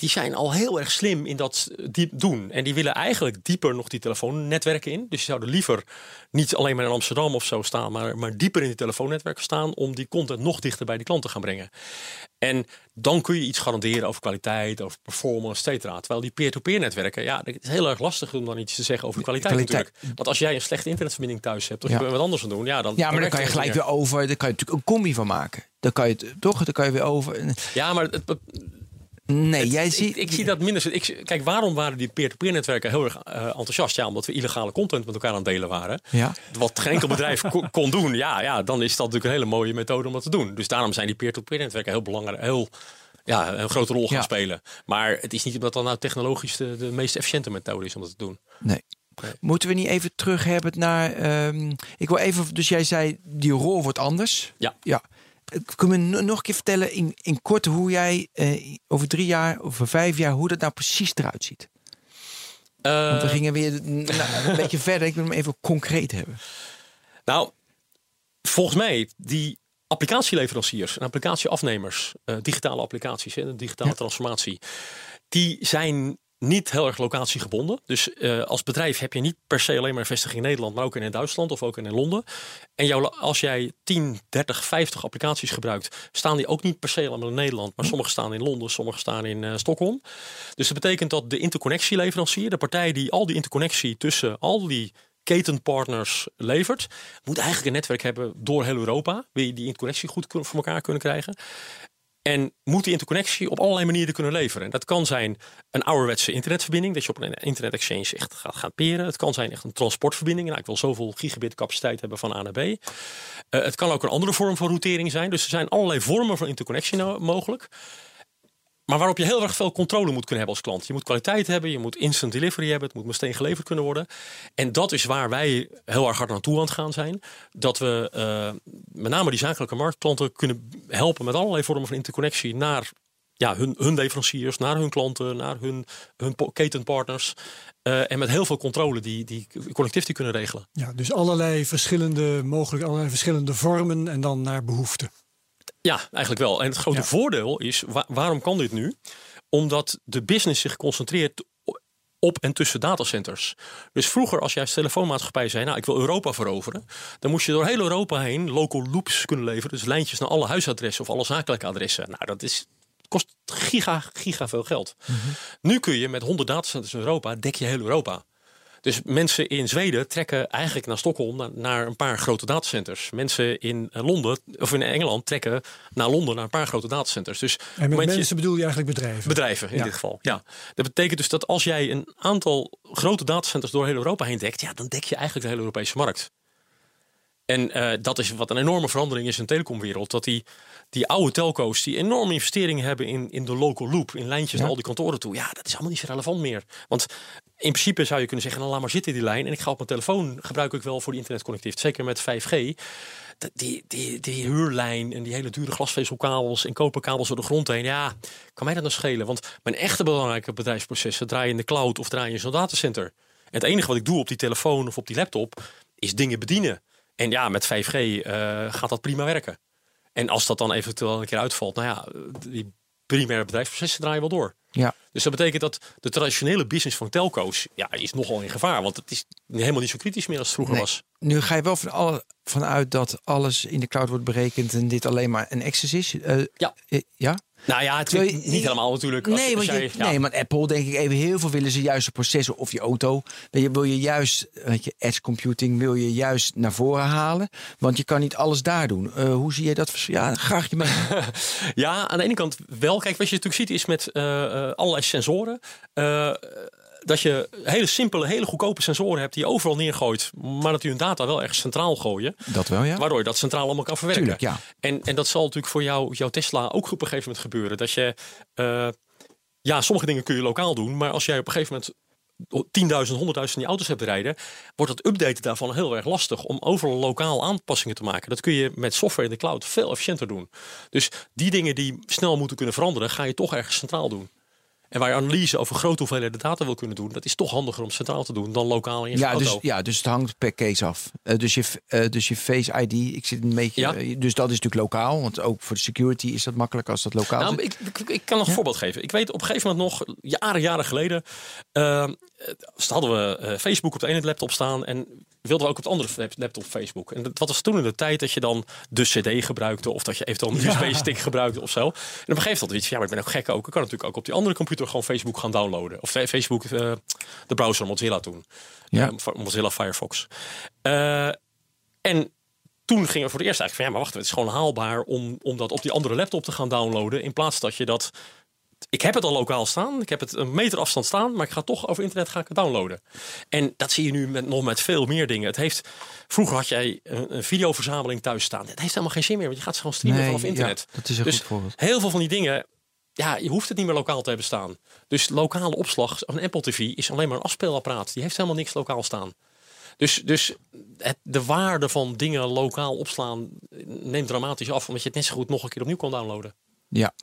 die zijn al heel erg slim in dat diep doen. En die willen eigenlijk dieper nog die telefoonnetwerken in. Dus die zouden liever niet alleen maar in Amsterdam of zo staan, maar, maar dieper in die telefoonnetwerken staan om die content nog dichter bij die klant te gaan brengen. En dan kun je iets garanderen over kwaliteit, over performance, et cetera. Terwijl die peer-to-peer netwerken, ja, het is heel erg lastig om dan iets te zeggen over de kwaliteit, Kwaliteit. natuurlijk. Want als jij een slechte internetverbinding thuis hebt, of Ja. je bent wat anders aan doen, ja, dan. ja, maar dan kan je gelijk weer over. Daar kan je natuurlijk een combi van maken. Dan kan je het toch, dan kan je weer over. Ja, maar het, het- Nee, jij ziet. ik zie dat minder. Ik, kijk, waarom waren die peer-to-peer netwerken heel erg eh, enthousiast? Ja, omdat we illegale content met elkaar aan het delen waren. Ja. Wat geen enkel bedrijf kon, kon doen. Ja, ja, dan is dat natuurlijk een hele mooie methode om dat te doen. Dus daarom zijn die peer-to-peer netwerken heel belangrijk. Heel, ja, een grote rol gaan Ja. spelen. Maar het is niet omdat dat nou technologisch de, de meest efficiënte methode is om dat te doen. Nee. Moeten we niet even terug hebben naar. ehm, ik wil even. Dus jij zei die rol wordt anders. Ja. Ja. Kun je me nog een keer vertellen in, in kort hoe jij eh, over drie jaar, over vijf jaar, hoe dat nou precies eruit ziet? Want we Eh, gingen weer nou, een beetje verder. Ik wil hem even concreet hebben. Nou, volgens mij, die applicatieleveranciers en applicatieafnemers, eh, digitale applicaties, de digitale Ja. transformatie, die zijn niet heel erg locatiegebonden. Dus eh, als bedrijf heb je niet per se alleen maar een vestiging in Nederland, maar ook in Duitsland of ook in Londen. En jouw, als jij 10, 30, 50 applicaties gebruikt, staan die ook niet per se allemaal in Nederland, maar sommige staan in Londen, sommige staan in eh, Stockholm. Dus dat betekent dat de interconnectieleverancier, de partij die al die interconnectie tussen al die ketenpartners levert, moet eigenlijk een netwerk hebben door heel Europa. Wil je die interconnectie goed voor elkaar kunnen krijgen. En moet die interconnectie op allerlei manieren kunnen leveren. En dat kan zijn een ouderwetse internetverbinding, dat je op een internet exchange echt gaat, gaat peren. Het kan zijn echt een transportverbinding. Nou, ik wil zoveel gigabit capaciteit hebben van A naar B. Eh, het kan ook een andere vorm van routering zijn. Dus er zijn allerlei vormen van interconnectie no- mogelijk. Maar waarop je heel erg veel controle moet kunnen hebben als klant. Je moet kwaliteit hebben, je moet instant delivery hebben, het moet meteen geleverd kunnen worden. En dat is waar wij heel erg hard naartoe aan het gaan zijn. Dat we eh, met name die zakelijke marktklanten kunnen helpen met allerlei vormen van interconnectie naar ja, hun, hun leveranciers, naar hun klanten, naar hun, hun ketenpartners. Eh, en met heel veel controle die, die connectivity kunnen regelen. Ja, dus allerlei verschillende, mogelijk allerlei verschillende vormen en dan naar behoefte. Ja, eigenlijk wel. En het grote Ja. voordeel is, wa- waarom kan dit nu? Omdat de business zich concentreert op en tussen datacenters. Dus vroeger als jij als telefoonmaatschappij zei, nou ik wil Europa veroveren. Dan moest je door heel Europa heen local loops kunnen leveren. Dus lijntjes naar alle huisadressen of alle zakelijke adressen. Nou dat is, kost giga, giga veel geld. Nu kun je met 100 datacenters in Europa, dek je heel Europa. Dus mensen in Zweden trekken eigenlijk naar Stockholm naar, naar een paar grote datacenters. Mensen in eh, Londen of in Engeland trekken naar Londen naar een paar grote datacenters. Dus En met moment je- mensen bedoel je eigenlijk bedrijven? bedrijven in Ja. dit geval. Ja. Dat betekent dus dat als jij een aantal grote datacenters door heel Europa heen dekt, ja, dan dek je eigenlijk de hele Europese markt. En eh, dat is wat een enorme verandering is in de telecomwereld. Dat die, die oude telco's die enorme investeringen hebben in, in de local loop, in lijntjes naar al die kantoren toe. Ja, dat is allemaal niet zo relevant meer. Want in principe zou je kunnen zeggen, nou laat maar zitten die lijn. En ik ga op mijn telefoon gebruik ik wel voor die internetconnectiviteit. Zeker met 5G. Dat- Die, die, die huurlijn en die hele dure glasvezelkabels en koperkabels door de grond heen. Ja, kan mij dat nou schelen? Want mijn echte belangrijke bedrijfsprocessen draaien in de cloud of draaien in zo'n datacenter. En het enige wat ik doe op die telefoon of op die laptop is dingen bedienen. En ja, met 5G eh, gaat dat prima werken. En als dat dan eventueel een keer uitvalt, nou ja, die primaire bedrijfsprocessen draaien wel door. Ja. Dus dat betekent dat de traditionele business van telco's ja, is nogal in gevaar. Want het is helemaal niet zo kritisch meer als het vroeger Nee. was. Nu ga je wel van alle, vanuit dat alles in de cloud wordt berekend en dit alleen maar een access is. Eh, Ja. eh, ja? Nou ja, het je- niet helemaal natuurlijk. Als- Nee, als want je, ja. nee, want Apple denk ik even heel veel willen ze juist de processen of je auto. Weet je, wil je juist, weet je, edge computing wil je juist naar voren halen. Want je kan niet alles daar doen. Eh, hoe zie je dat? Ja, graag je mee. Ja, aan de ene kant wel. Kijk, wat je natuurlijk ziet is met eh, eh, allerlei sensoren. Dat je hele simpele, hele goedkope sensoren hebt die je overal neergooit. Maar dat die hun data wel erg centraal gooien. Dat wel, ja. Waardoor je dat centraal allemaal kan verwerken. Tuurlijk, ja. En, en dat zal natuurlijk voor jou, jouw Tesla ook op een gegeven moment gebeuren. Dat je, eh, ja, sommige dingen kun je lokaal doen. Maar als jij op een gegeven moment 10.000, 100.000 van die auto's hebt rijden, wordt het updaten daarvan heel erg lastig om overal lokaal aanpassingen te maken. Dat kun je met software in de cloud veel efficiënter doen. Dus die dingen die snel moeten kunnen veranderen, ga je toch ergens centraal doen. En waar je analyse over grote hoeveelheden data wil kunnen doen, dat is toch handiger om centraal te doen dan lokaal in je Ja auto. dus, ja, dus het hangt per case af. Eh, dus, je, eh, dus je Face ID, ik zit een beetje. Ja. eh, dus dat is natuurlijk lokaal. Want ook voor de security is dat makkelijk als dat lokaal Nou, ik, ik, ik kan nog een voorbeeld geven. Ik weet op een gegeven moment nog, jaren, jaren geleden, hadden we Facebook op de ene laptop staan en wilden we ook op de andere lap- laptop Facebook. En dat was toen in de tijd dat je dan de CD gebruikte of dat je eventueel een USB-stick gebruikte of zo. En op een gegeven moment iets van, ja, maar ik ben ook gek ook. Ik kan natuurlijk ook op die andere computer gewoon Facebook gaan downloaden. Of fe- Facebook, eh, de browser Mozilla toen. Ja. Eh, Mozilla Firefox. Eh, en toen gingen we voor het eerst eigenlijk van ja, maar wacht, het is gewoon haalbaar om, om dat op die andere laptop te gaan downloaden. In plaats dat je dat. Ik heb het al lokaal staan, ik heb het een meter afstand staan, maar ik ga toch over internet ga ik het downloaden. En dat zie je nu met, nog met veel meer dingen. Het heeft, vroeger had jij een, een videoverzameling thuis staan. Het heeft helemaal geen zin meer, want je gaat ze gewoon streamen Nee, vanaf internet. ja, dat is een dus goed voorbeeld. heel veel van die dingen, ja, je hoeft het niet meer lokaal te hebben staan. Dus lokale opslag, een Apple TV is alleen maar een afspeelapparaat. Die heeft helemaal niks lokaal staan. Dus, dus het, de waarde van dingen lokaal opslaan neemt dramatisch af. Omdat je het net zo goed nog een keer opnieuw kan downloaden. Ja.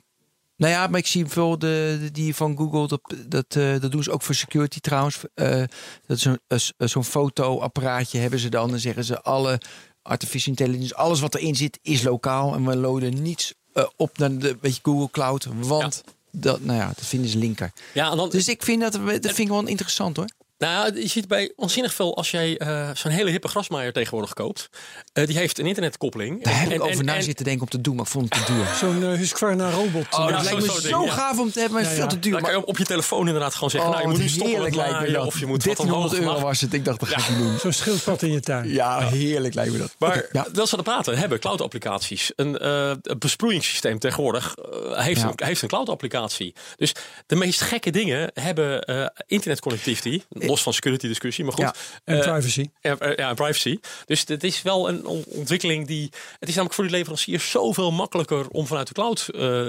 Nou ja, maar ik zie veel de, de- die van Google, dat, dat, eh, dat doen ze ook voor security trouwens. Eh, dat is zo'n eh, zo'n fotoapparaatje hebben ze dan. Dan zeggen ze alle artificial intelligence, alles wat erin zit is lokaal. En we loaden niets eh, op naar de weet je, Google Cloud. Want dat, nou ja, dat vinden ze linker. Ja, en dan, Dus ik vind dat, dat vind ik wel interessant hoor. Nou, je ziet bij onzinnig veel als jij eh, zo'n hele hippe grasmaaier tegenwoordig koopt. eh, die heeft een internetkoppeling. Daar heb En- ik over en- na en- zitten denken om te doen, maar ik vond het te duur. Zo'n uh, Husqvarna robot. Oh, dat ja, lijkt me zo, ding, ja. gaaf om te hebben, maar Ja, veel ja. te duur. Dan kan Maar, je op je telefoon inderdaad gewoon zeggen. nou, je oh, moet nu stoppen met. Of je moet wat 1300 omhoog euro was het. Ik dacht, dat ga ik niet doen. Zo'n schildpad in je tuin. Ja, heerlijk lijkt me dat. Maar dat ze aan praten hebben, cloud-applicaties. Een eh, besproeiingssysteem tegenwoordig heeft, Ja. een, heeft een cloud-applicatie. Dus de meest gekke dingen hebben eh internetconnectivity. Los van security discussie, maar goed. Ja. En Eh, privacy. Ja, eh, ja, privacy. Dus het is wel een on- ontwikkeling die. Het is namelijk voor die leveranciers zoveel makkelijker om vanuit de cloud eh,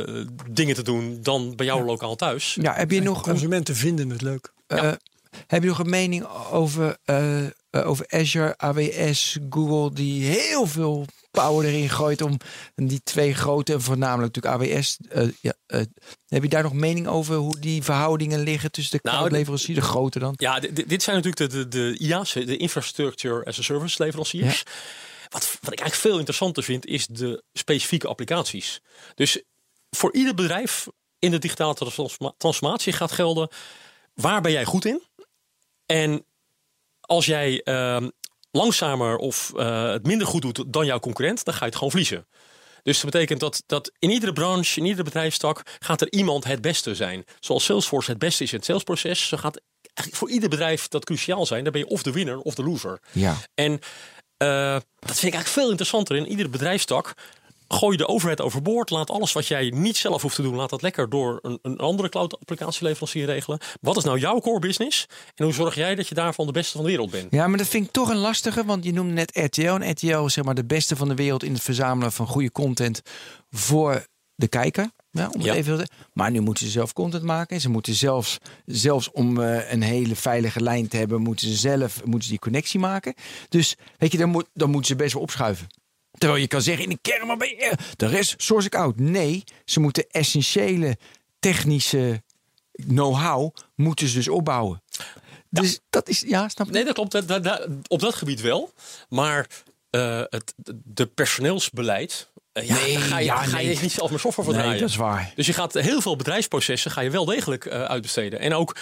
dingen te doen dan bij jou lokaal thuis. Ja, heb je nog een Consumenten vinden het leuk. Eh, heb je nog een mening over, over Azure, AWS, Google, die heel veel power erin gooit om die twee grote, voornamelijk natuurlijk AWS. eh, ja, eh, heb je daar nog mening over hoe die verhoudingen liggen tussen de Nou, de grote dan? Ja, di- di- dit zijn natuurlijk de, de, de IaaS, de Infrastructure as a Service leveranciers. Wat, wat ik eigenlijk veel interessanter vind, is de specifieke applicaties. Dus voor ieder bedrijf in de digitale transforma- transformatie gaat gelden, waar ben jij goed in? En als jij ehm, langzamer of eh, het minder goed doet dan jouw concurrent, dan ga je het gewoon verliezen. Dus dat betekent dat, dat in iedere branche, in iedere bedrijfstak, gaat er iemand het beste zijn. Zoals Salesforce het beste is in het salesproces, zo gaat eigenlijk voor ieder bedrijf dat cruciaal zijn. Dan ben je of de winner of de loser. Ja. En eh, dat vind ik eigenlijk veel interessanter. In iedere bedrijfstak gooi de overheid overboord. Laat alles wat jij niet zelf hoeft te doen, laat dat lekker door een, een andere cloud applicatieleverancier regelen. Wat is nou jouw core business? En hoe zorg jij dat je daarvan de beste van de wereld bent? Ja, maar dat vind ik toch een lastige, want je noemde net RTL. En RTL is zeg maar de beste van de wereld in het verzamelen van goede content voor de kijker. Ja, om het Ja. even te- maar nu moeten ze zelf content maken. Ze moeten zelfs, zelfs om eh, een hele veilige lijn te hebben, moeten ze zelf moeten ze die connectie maken. Dus weet je, dan, moet, dan moeten ze best wel opschuiven. Terwijl je kan zeggen in de kern, maar ben je, de rest source ik out. Nee, ze moeten essentiële technische know-how moeten ze dus opbouwen. Dus dat is, ja, snap je? Nee, dat klopt. Dat- dat- dat- op dat gebied wel. Maar eh, het, de personeelsbeleid Eh, ja, Nee, ga je, ja, ga je nee. niet zelf meer software voor Nee, draaien. dat is waar. Dus je gaat heel veel bedrijfsprocessen ga je wel degelijk eh, uitbesteden. En ook,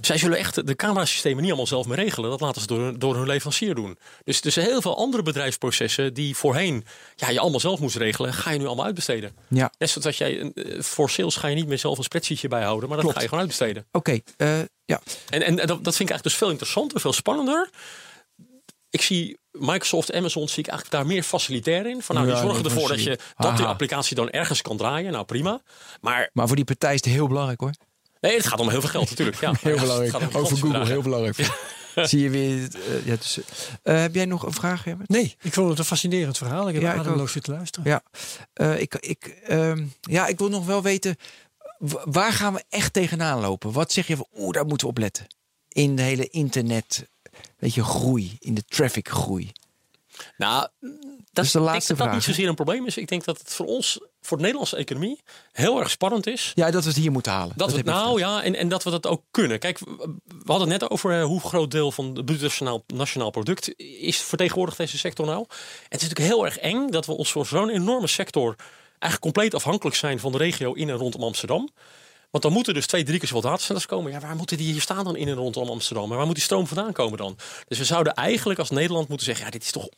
zij zullen echt de camerasystemen niet allemaal zelf meer regelen. Dat laten ze door, door hun leverancier doen. Dus, dus heel veel andere bedrijfsprocessen die voorheen ja, je allemaal zelf moest regelen, ga je nu allemaal uitbesteden. Ja. Net zoals jij, eh, voor sales ga je niet meer zelf een spreadsheetje bijhouden, maar dat Klopt. ga je gewoon uitbesteden. Oké, eh, ja. En, en dat, dat vind ik eigenlijk dus veel interessanter, veel spannender. Ik zie Microsoft, Amazon, zie ik eigenlijk daar meer facilitair in. Van, nou, die zorgen ervoor dat je dat die applicatie dan ergens kan draaien. Nou, prima. Maar Maar voor die partij is het heel belangrijk hoor. nee, het gaat om heel veel geld natuurlijk. Ja, Heel Ja, belangrijk. het gaat om Over Google, heel belangrijk. Zie je weer. eh, ja, dus, eh, heb jij nog een vraag, Herbert? Nee, ik vond het een fascinerend verhaal. Ik heb Ja, ademloos zitten luisteren. Ja, eh, ik, ik, ehm, ja, ik wil nog wel weten. Waar gaan we echt tegenaan lopen? Wat zeg je van, oeh, daar moeten we op letten? In de hele internet, weet je, groei. In de traffic groei. Nou, is dat de ik denk laatste dat dat vraag, niet zozeer een probleem is. Ik denk dat het voor ons, voor de Nederlandse economie, heel erg spannend is. Ja, dat we het hier moeten halen. Dat we het heb je nou ja, en, en dat we dat ook kunnen. Kijk, we we hadden het net over eh, hoe groot deel van het bruto nationaal, nationaal product is vertegenwoordigd deze sector nou. En het is natuurlijk heel erg eng dat we ons voor zo'n enorme sector eigenlijk compleet afhankelijk zijn van de regio in en rondom Amsterdam. Want dan moeten dus twee, drie keer zoveel datacenters komen. Ja, waar moeten die hier staan dan in en rondom Amsterdam? En waar moet die stroom vandaan komen dan? Dus we zouden eigenlijk als Nederland moeten zeggen, ja, dit is toch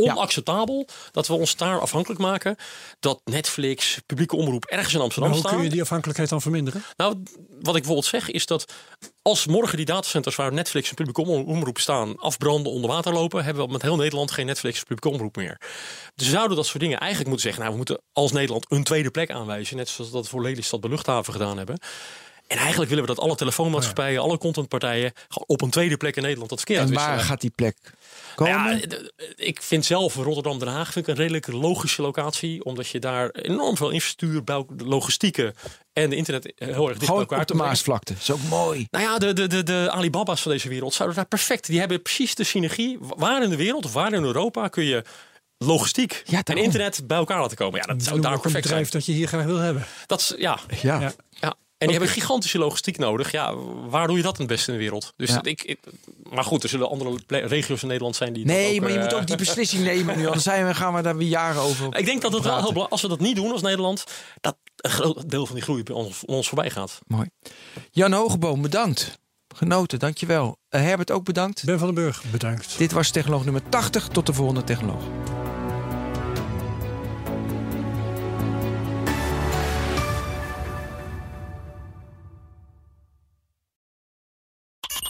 onacceptabel dat we ons daar afhankelijk maken. Dat Netflix, publieke omroep ergens in Amsterdam Maar hoe kun je die afhankelijkheid dan verminderen? Nou, wat ik bijvoorbeeld zeg is dat als morgen die datacenters waar Netflix en publieke om- omroep staan afbranden, onder water lopen, hebben we met heel Nederland geen Netflix en publieke omroep meer. Dus we zouden dat soort dingen eigenlijk moeten zeggen. Nou, we moeten als Nederland een tweede plek aanwijzen, net zoals we dat voor Lelystad bij Luchthaven gedaan hebben. En eigenlijk willen we dat alle telefoonmaatschappijen, alle contentpartijen op een tweede plek in Nederland dat verkeer En waar gaat die plek komen? Nou ja, ik vind zelf Rotterdam-Den Haag vind ik een redelijk logische locatie. Omdat je daar enorm veel infrastructuur, bouw- logistieke en de internet heel erg dicht bij elkaar op de te brengen. Maasvlakte. Dat is ook mooi. Nou ja, de, de, de, de Alibaba's van deze wereld zouden daar perfect. Die hebben precies de synergie. Waar in de wereld of waar in Europa kun je logistiek Ja, en internet bij elkaar laten komen. Ja, dat zou daar perfect zijn. bedrijf dat je hier graag wil hebben. Dat is, ja, Ja. Ja. ja. En die hebben gigantische logistiek nodig. Ja, waar doe je dat het beste in de wereld? Dus Ja. ik, ik, maar goed, er zullen andere regio's in Nederland zijn die. dat Nee, ook, maar je eh, moet ook die beslissing nemen nu. Anders zijn we, gaan we daar weer jaren over. Ik denk dat het wel heel belangrijk als we dat niet doen als Nederland, dat een groot deel van die groei bij ons, ons voorbij gaat. Mooi. Jan Hogeboom, bedankt. Genoten, dankjewel. Uh, Herbert ook bedankt. Ben van den Burg, bedankt. Dit was Technoloog nummer 80. Tot de volgende Technoloog.